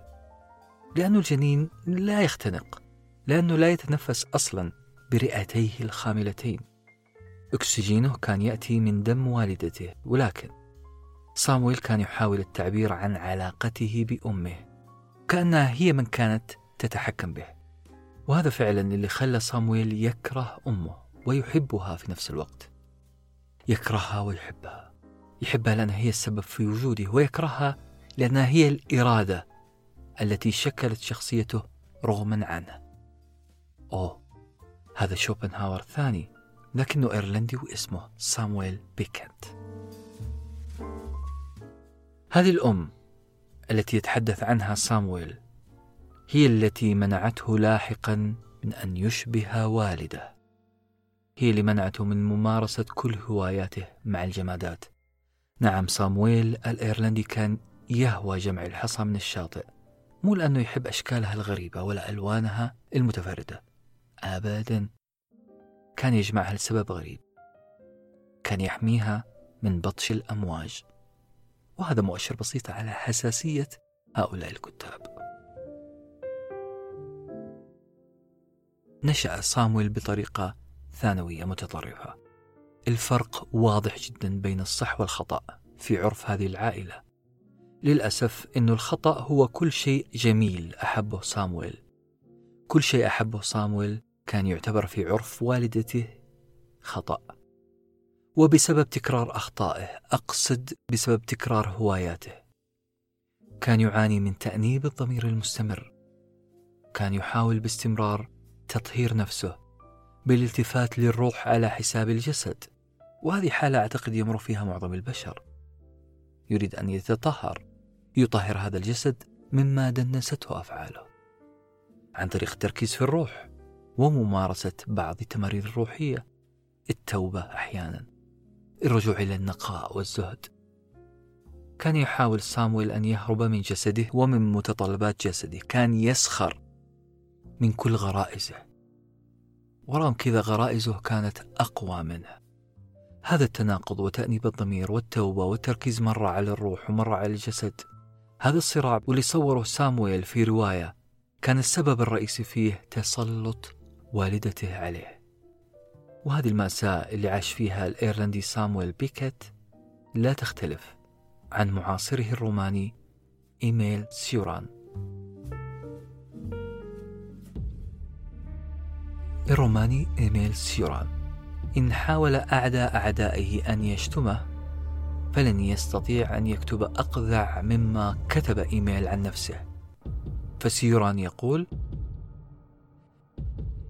لأن الجنين لا يختنق. لأنه لا يتنفس أصلا برئتيه الخاملتين. أكسجينه كان يأتي من دم والدته ولكن صامويل كان يحاول التعبير عن علاقته بأمه كأنها هي من كانت تتحكم به. وهذا فعلا اللي خلى صامويل يكره أمه ويحبها في نفس الوقت. يكرهها ويحبها. يحبها لأنها هي السبب في وجوده ويكرهها لأنها هي الإرادة التي شكلت شخصيته رغما عنه. أوه هذا شوبنهاور ثاني لكنه إيرلندي واسمه سامويل بيكنت هذه الأم التي يتحدث عنها سامويل هي التي منعته لاحقا من أن يشبه والده. هي اللي منعته من ممارسة كل هواياته مع الجمادات. نعم صامويل الإيرلندي كان يهوى جمع الحصى من الشاطئ مو لأنه يحب أشكالها الغريبة ولا ألوانها المتفردة. أبدا. كان يجمعها لسبب غريب. كان يحميها من بطش الأمواج. وهذا مؤشر بسيط على حساسية هؤلاء الكتاب. نشأ صامويل بطريقة ثانوية متطرفة. الفرق واضح جدا بين الصح والخطأ في عرف هذه العائلة. للأسف أن الخطأ هو كل شيء جميل أحبه صامويل. كل شيء أحبه صامويل كان يعتبر في عرف والدته خطأ. وبسبب تكرار أخطائه أقصد بسبب تكرار هواياته. كان يعاني من تأنيب الضمير المستمر. كان يحاول باستمرار تطهير نفسه بالالتفات للروح على حساب الجسد. وهذه حالة أعتقد يمر فيها معظم البشر. يريد أن يتطهر يطهر هذا الجسد مما دنسته أفعاله. عن طريق التركيز في الروح وممارسة بعض التمارين الروحية التوبة أحيانا الرجوع إلى النقاء والزهد. كان يحاول صامويل أن يهرب من جسده ومن متطلبات جسده. كان يسخر من كل غرائزه. ورغم كذا غرائزه كانت أقوى منه. هذا التناقض وتأنيب الضمير والتوبة والتركيز مرة على الروح ومرة على الجسد. هذا الصراع واللي صوره سامويل في رواية كان السبب الرئيسي فيه تسلط والدته عليه. وهذه المأساة اللي عاش فيها الإيرلندي سامويل بيكيت لا تختلف عن معاصره الروماني إيميل سيوران. الروماني إيميل سيوران. إن حاول أعدى أعدائه أن يشتمه فلن يستطيع أن يكتب أقذع مما كتب إيميل عن نفسه. فسيوران يقول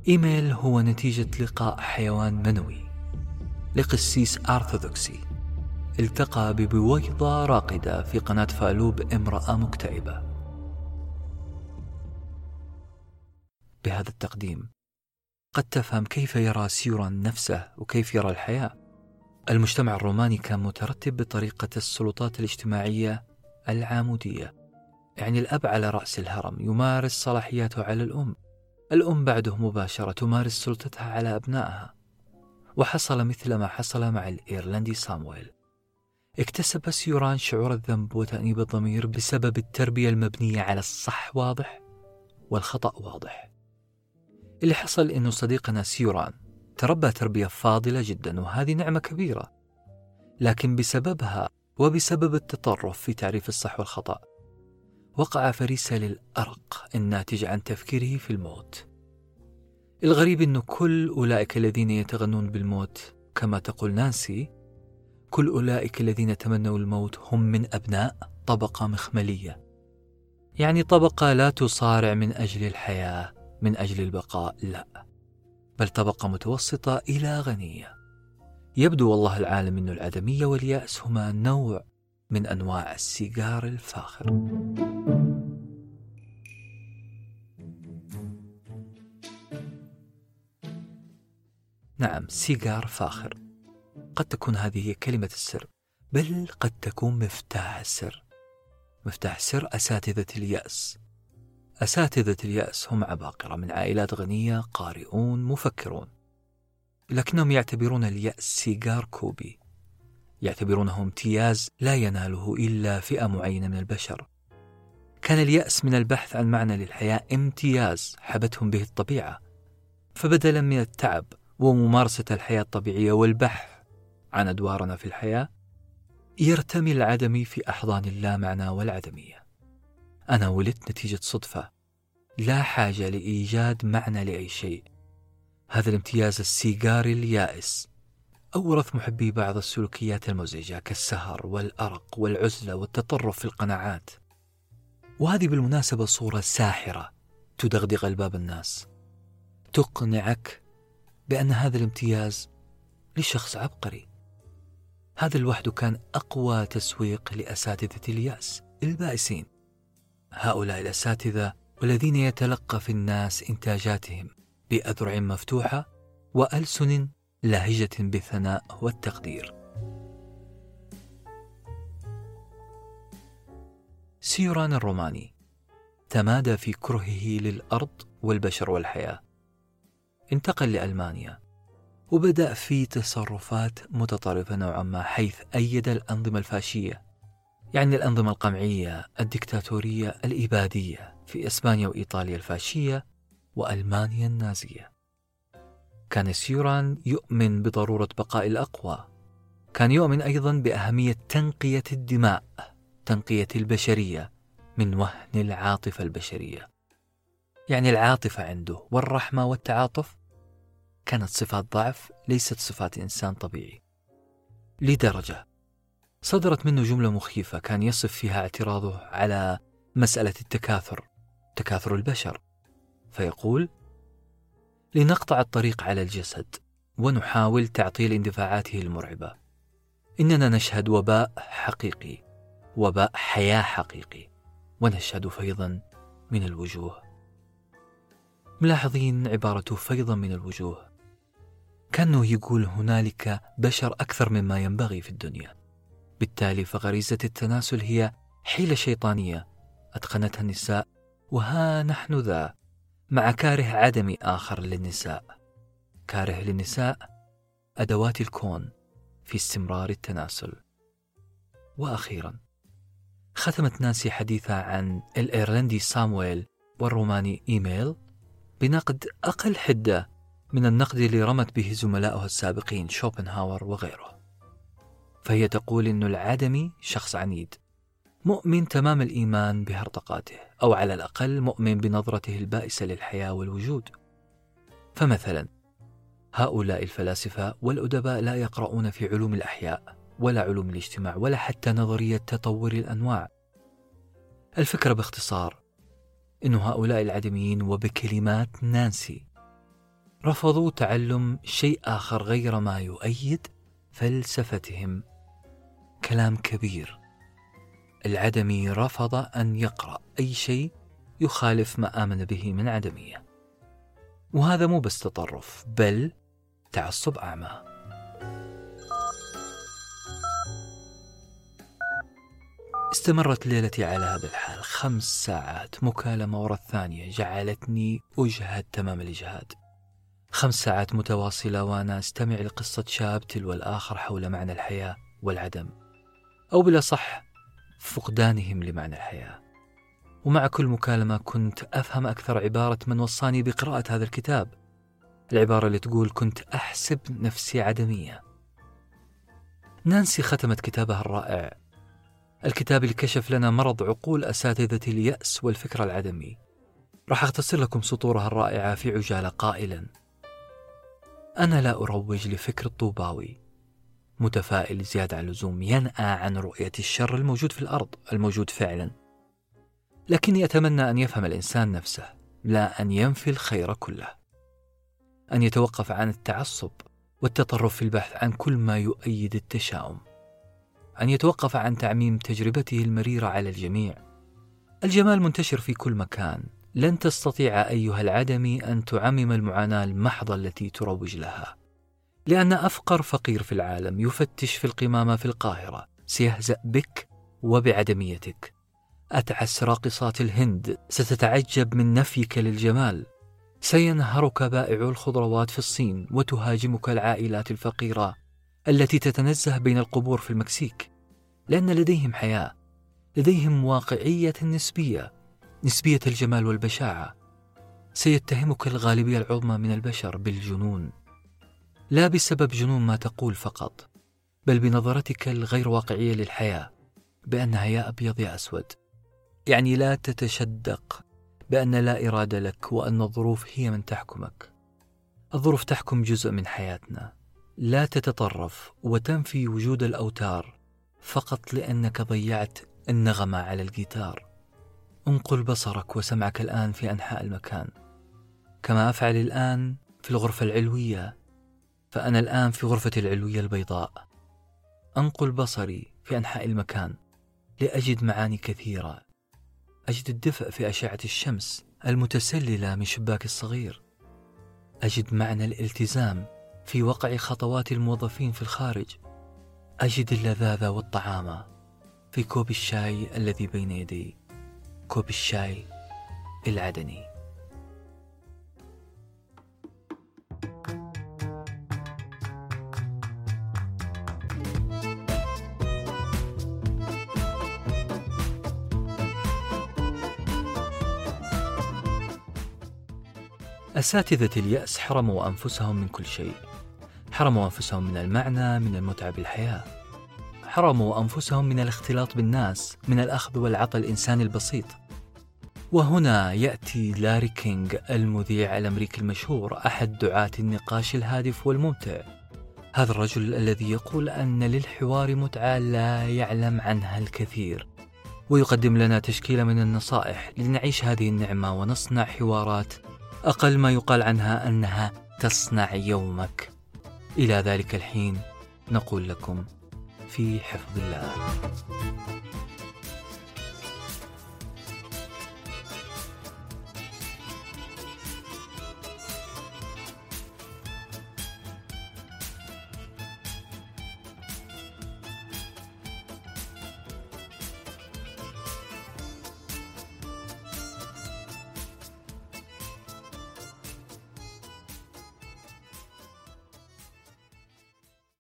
إيميل هو نتيجة لقاء حيوان منوي لقسيس أرثوذكسي. التقى ببويضة راقدة في قناة فالوب امرأة مكتئبة. بهذا التقديم قد تفهم كيف يرى سيوران نفسه وكيف يرى الحياة. المجتمع الروماني كان مترتب بطريقة السلطات الاجتماعية العامودية يعني الأب على رأس الهرم يمارس صلاحياته على الأم. الأم بعده مباشرة تمارس سلطتها على أبنائها. وحصل مثل ما حصل مع الإيرلندي سامويل اكتسب سيوران شعور الذنب وتأنيب الضمير بسبب التربية المبنية على الصح واضح والخطأ واضح. اللي حصل إنه صديقنا سيوران تربى تربية فاضلة جدا وهذه نعمة كبيرة. لكن بسببها وبسبب التطرف في تعريف الصح والخطأ وقع فريسة للأرق الناتج عن تفكيره في الموت. الغريب أنه كل أولئك الذين يتغنون بالموت كما تقول نانسي كل أولئك الذين تمنوا الموت هم من أبناء طبقة مخملية. يعني طبقة لا تصارع من أجل الحياة من أجل البقاء لا. بل طبقة متوسطة إلى غنية. يبدو والله العالم أن العدمية واليأس هما نوع من أنواع السيجار الفاخر. نعم سيجار فاخر. قد تكون هذه هي كلمة السر بل قد تكون مفتاح السر. مفتاح سر أساتذة اليأس. أساتذة اليأس هم عباقرة من عائلات غنية قارئون مفكرون. لكنهم يعتبرون اليأس سيجار كوبي. يعتبرونه امتياز لا يناله إلا فئة معينة من البشر. كان اليأس من البحث عن معنى للحياة امتياز حبتهم به الطبيعة فبدلا من التعب وممارسة الحياة الطبيعية والبحث عن أدوارنا في الحياة يرتمي العدمي في أحضان اللامعنى والعدمية. أنا ولدت نتيجة صدفة لا حاجة لإيجاد معنى لأي شيء. هذا الامتياز السيجاري اليائس. أورث محبي بعض السلوكيات المزعجة كالسهر والأرق والعزلة والتطرف في القناعات. وهذه بالمناسبة صورة ساحرة تدغدغ ألباب الناس. تقنعك بأن هذا الامتياز لشخص عبقري. هذا لوحده كان أقوى تسويق لأساتذة اليأس البائسين. هؤلاء الأساتذة والذين يتلقى في الناس إنتاجاتهم بأذرع مفتوحة وألسن لاهجة بالثناء والتقدير. سيوران الروماني تمادى في كرهه للأرض والبشر والحياة. انتقل لألمانيا. وبدأ في تصرفات متطرفة نوعا ما حيث أيد الأنظمة الفاشية يعني الأنظمة القمعية الدكتاتورية الإبادية في إسبانيا وإيطاليا الفاشية وألمانيا النازية. كان سيوران يؤمن بضرورة بقاء الأقوى. كان يؤمن أيضا بأهمية تنقية الدماء تنقية البشرية من وهن العاطفة البشرية. يعني العاطفة عنده والرحمة والتعاطف كانت صفات ضعف ليست صفات إنسان طبيعي. لدرجة صدرت منه جملة مخيفة كان يصف فيها اعتراضه على مسألة التكاثر تكاثر البشر. فيقول لنقطع الطريق على الجسد ونحاول تعطيل اندفاعاته المرعبة. إننا نشهد وباء حقيقي وباء حياة حقيقي ونشهد فيضا من الوجوه. ملاحظين عبارته فيضا من الوجوه. كأنه يقول هنالك بشر أكثر مما ينبغي في الدنيا. بالتالي فغريزة التناسل هي حيلة شيطانية أتقنتها النساء وها نحن ذا. مع كاره عدمي آخر للنساء. كاره للنساء أدوات الكون في استمرار التناسل. وأخيرا ختمت نانسي حديثها عن الإيرلندي سامويل والروماني إيميل بنقد أقل حدة من النقد اللي رمت به زملائها السابقين شوبنهاور وغيره. فهي تقول أن العدمي شخص عنيد. مؤمن تمام الإيمان بهرطقاته أو على الأقل مؤمن بنظرته البائسة للحياة والوجود. فمثلا هؤلاء الفلاسفة والأدباء لا يقرؤون في علوم الأحياء ولا علوم الاجتماع ولا حتى نظرية تطور الأنواع. الفكرة باختصار أن هؤلاء العدميين وبكلمات نانسي رفضوا تعلم شيء آخر غير ما يؤيد فلسفتهم. كلام كبير. العدمي رفض أن يقرأ أي شيء يخالف ما آمن به من عدمية. وهذا مو بس تطرف بل تعصب أعمى. استمرت ليلتي على هذا الحال. خمس ساعات مكالمة ورا الثانية جعلتني أجهد تمام الإجهاد. خمس ساعات متواصلة وأنا أستمع لقصة شاب تلو الآخر حول معنى الحياة والعدم. أو بالأصح فقدانهم لمعنى الحياة. ومع كل مكالمة كنت أفهم أكثر عبارة من وصاني بقراءة هذا الكتاب. العبارة اللي تقول كنت أحسب نفسي عدمية. نانسي ختمت كتابها الرائع. الكتاب اللي كشف لنا مرض عقول أساتذة اليأس والفكر العدمي. راح أختصر لكم سطورها الرائعة في عجالة قائلا. أنا لا أروج لفكر الطوباوي. متفائل زيادة عن اللزوم ينأى عن رؤية الشر الموجود في الأرض الموجود فعلا. لكني أتمنى أن يفهم الإنسان نفسه لا أن ينفي الخير كله. أن يتوقف عن التعصب والتطرف في البحث عن كل ما يؤيد التشاؤم. أن يتوقف عن تعميم تجربته المريرة على الجميع. الجمال منتشر في كل مكان. لن تستطيع أيها العدمي أن تعمم المعاناة المحضة التي تروج لها. لأن أفقر فقير في العالم يفتش في القمامة في القاهرة. سيهزأ بك وبعدميتك. أتعس راقصات الهند. ستتعجب من نفيك للجمال. سينهرك بائع الخضروات في الصين وتهاجمك العائلات الفقيرة التي تتنزه بين القبور في المكسيك. لأن لديهم حياة. لديهم واقعية نسبية. نسبية الجمال والبشاعة. سيتهمك الغالبية العظمى من البشر بالجنون. لا بسبب جنون ما تقول فقط بل بنظرتك الغير واقعية للحياة بأنها يا أبيض يا أسود. يعني لا تتشدق بأن لا إرادة لك وأن الظروف هي من تحكمك. الظروف تحكم جزء من حياتنا. لا تتطرف وتنفي وجود الأوتار فقط لأنك ضيعت النغمة على الجيتار. انقل بصرك وسمعك الآن في أنحاء المكان. كما أفعل الآن في الغرفة العلوية فأنا الآن في غرفة العلوية البيضاء. أنقل بصري في أنحاء المكان لأجد معاني كثيرة. أجد الدفء في أشعة الشمس المتسللة من شباك الصغير. أجد معنى الالتزام في وقع خطوات الموظفين في الخارج. أجد اللذاذ والطعام في كوب الشاي الذي بين يدي. كوب الشاي العدني. أساتذة اليأس حرموا أنفسهم من كل شيء. حرموا أنفسهم من المعنى من المتعة بالحياة. حرموا أنفسهم من الاختلاط بالناس من الأخذ والعطاء الإنساني البسيط. وهنا يأتي لاري كينغ المذيع الأمريكي المشهور أحد دعاة النقاش الهادف والممتع. هذا الرجل الذي يقول أن للحوار متعة لا يعلم عنها الكثير. ويقدم لنا تشكيلة من النصائح لنعيش هذه النعمة ونصنع حوارات أقل ما يقال عنها أنها تصنع يومك. إلى ذلك الحين نقول لكم في حفظ الله.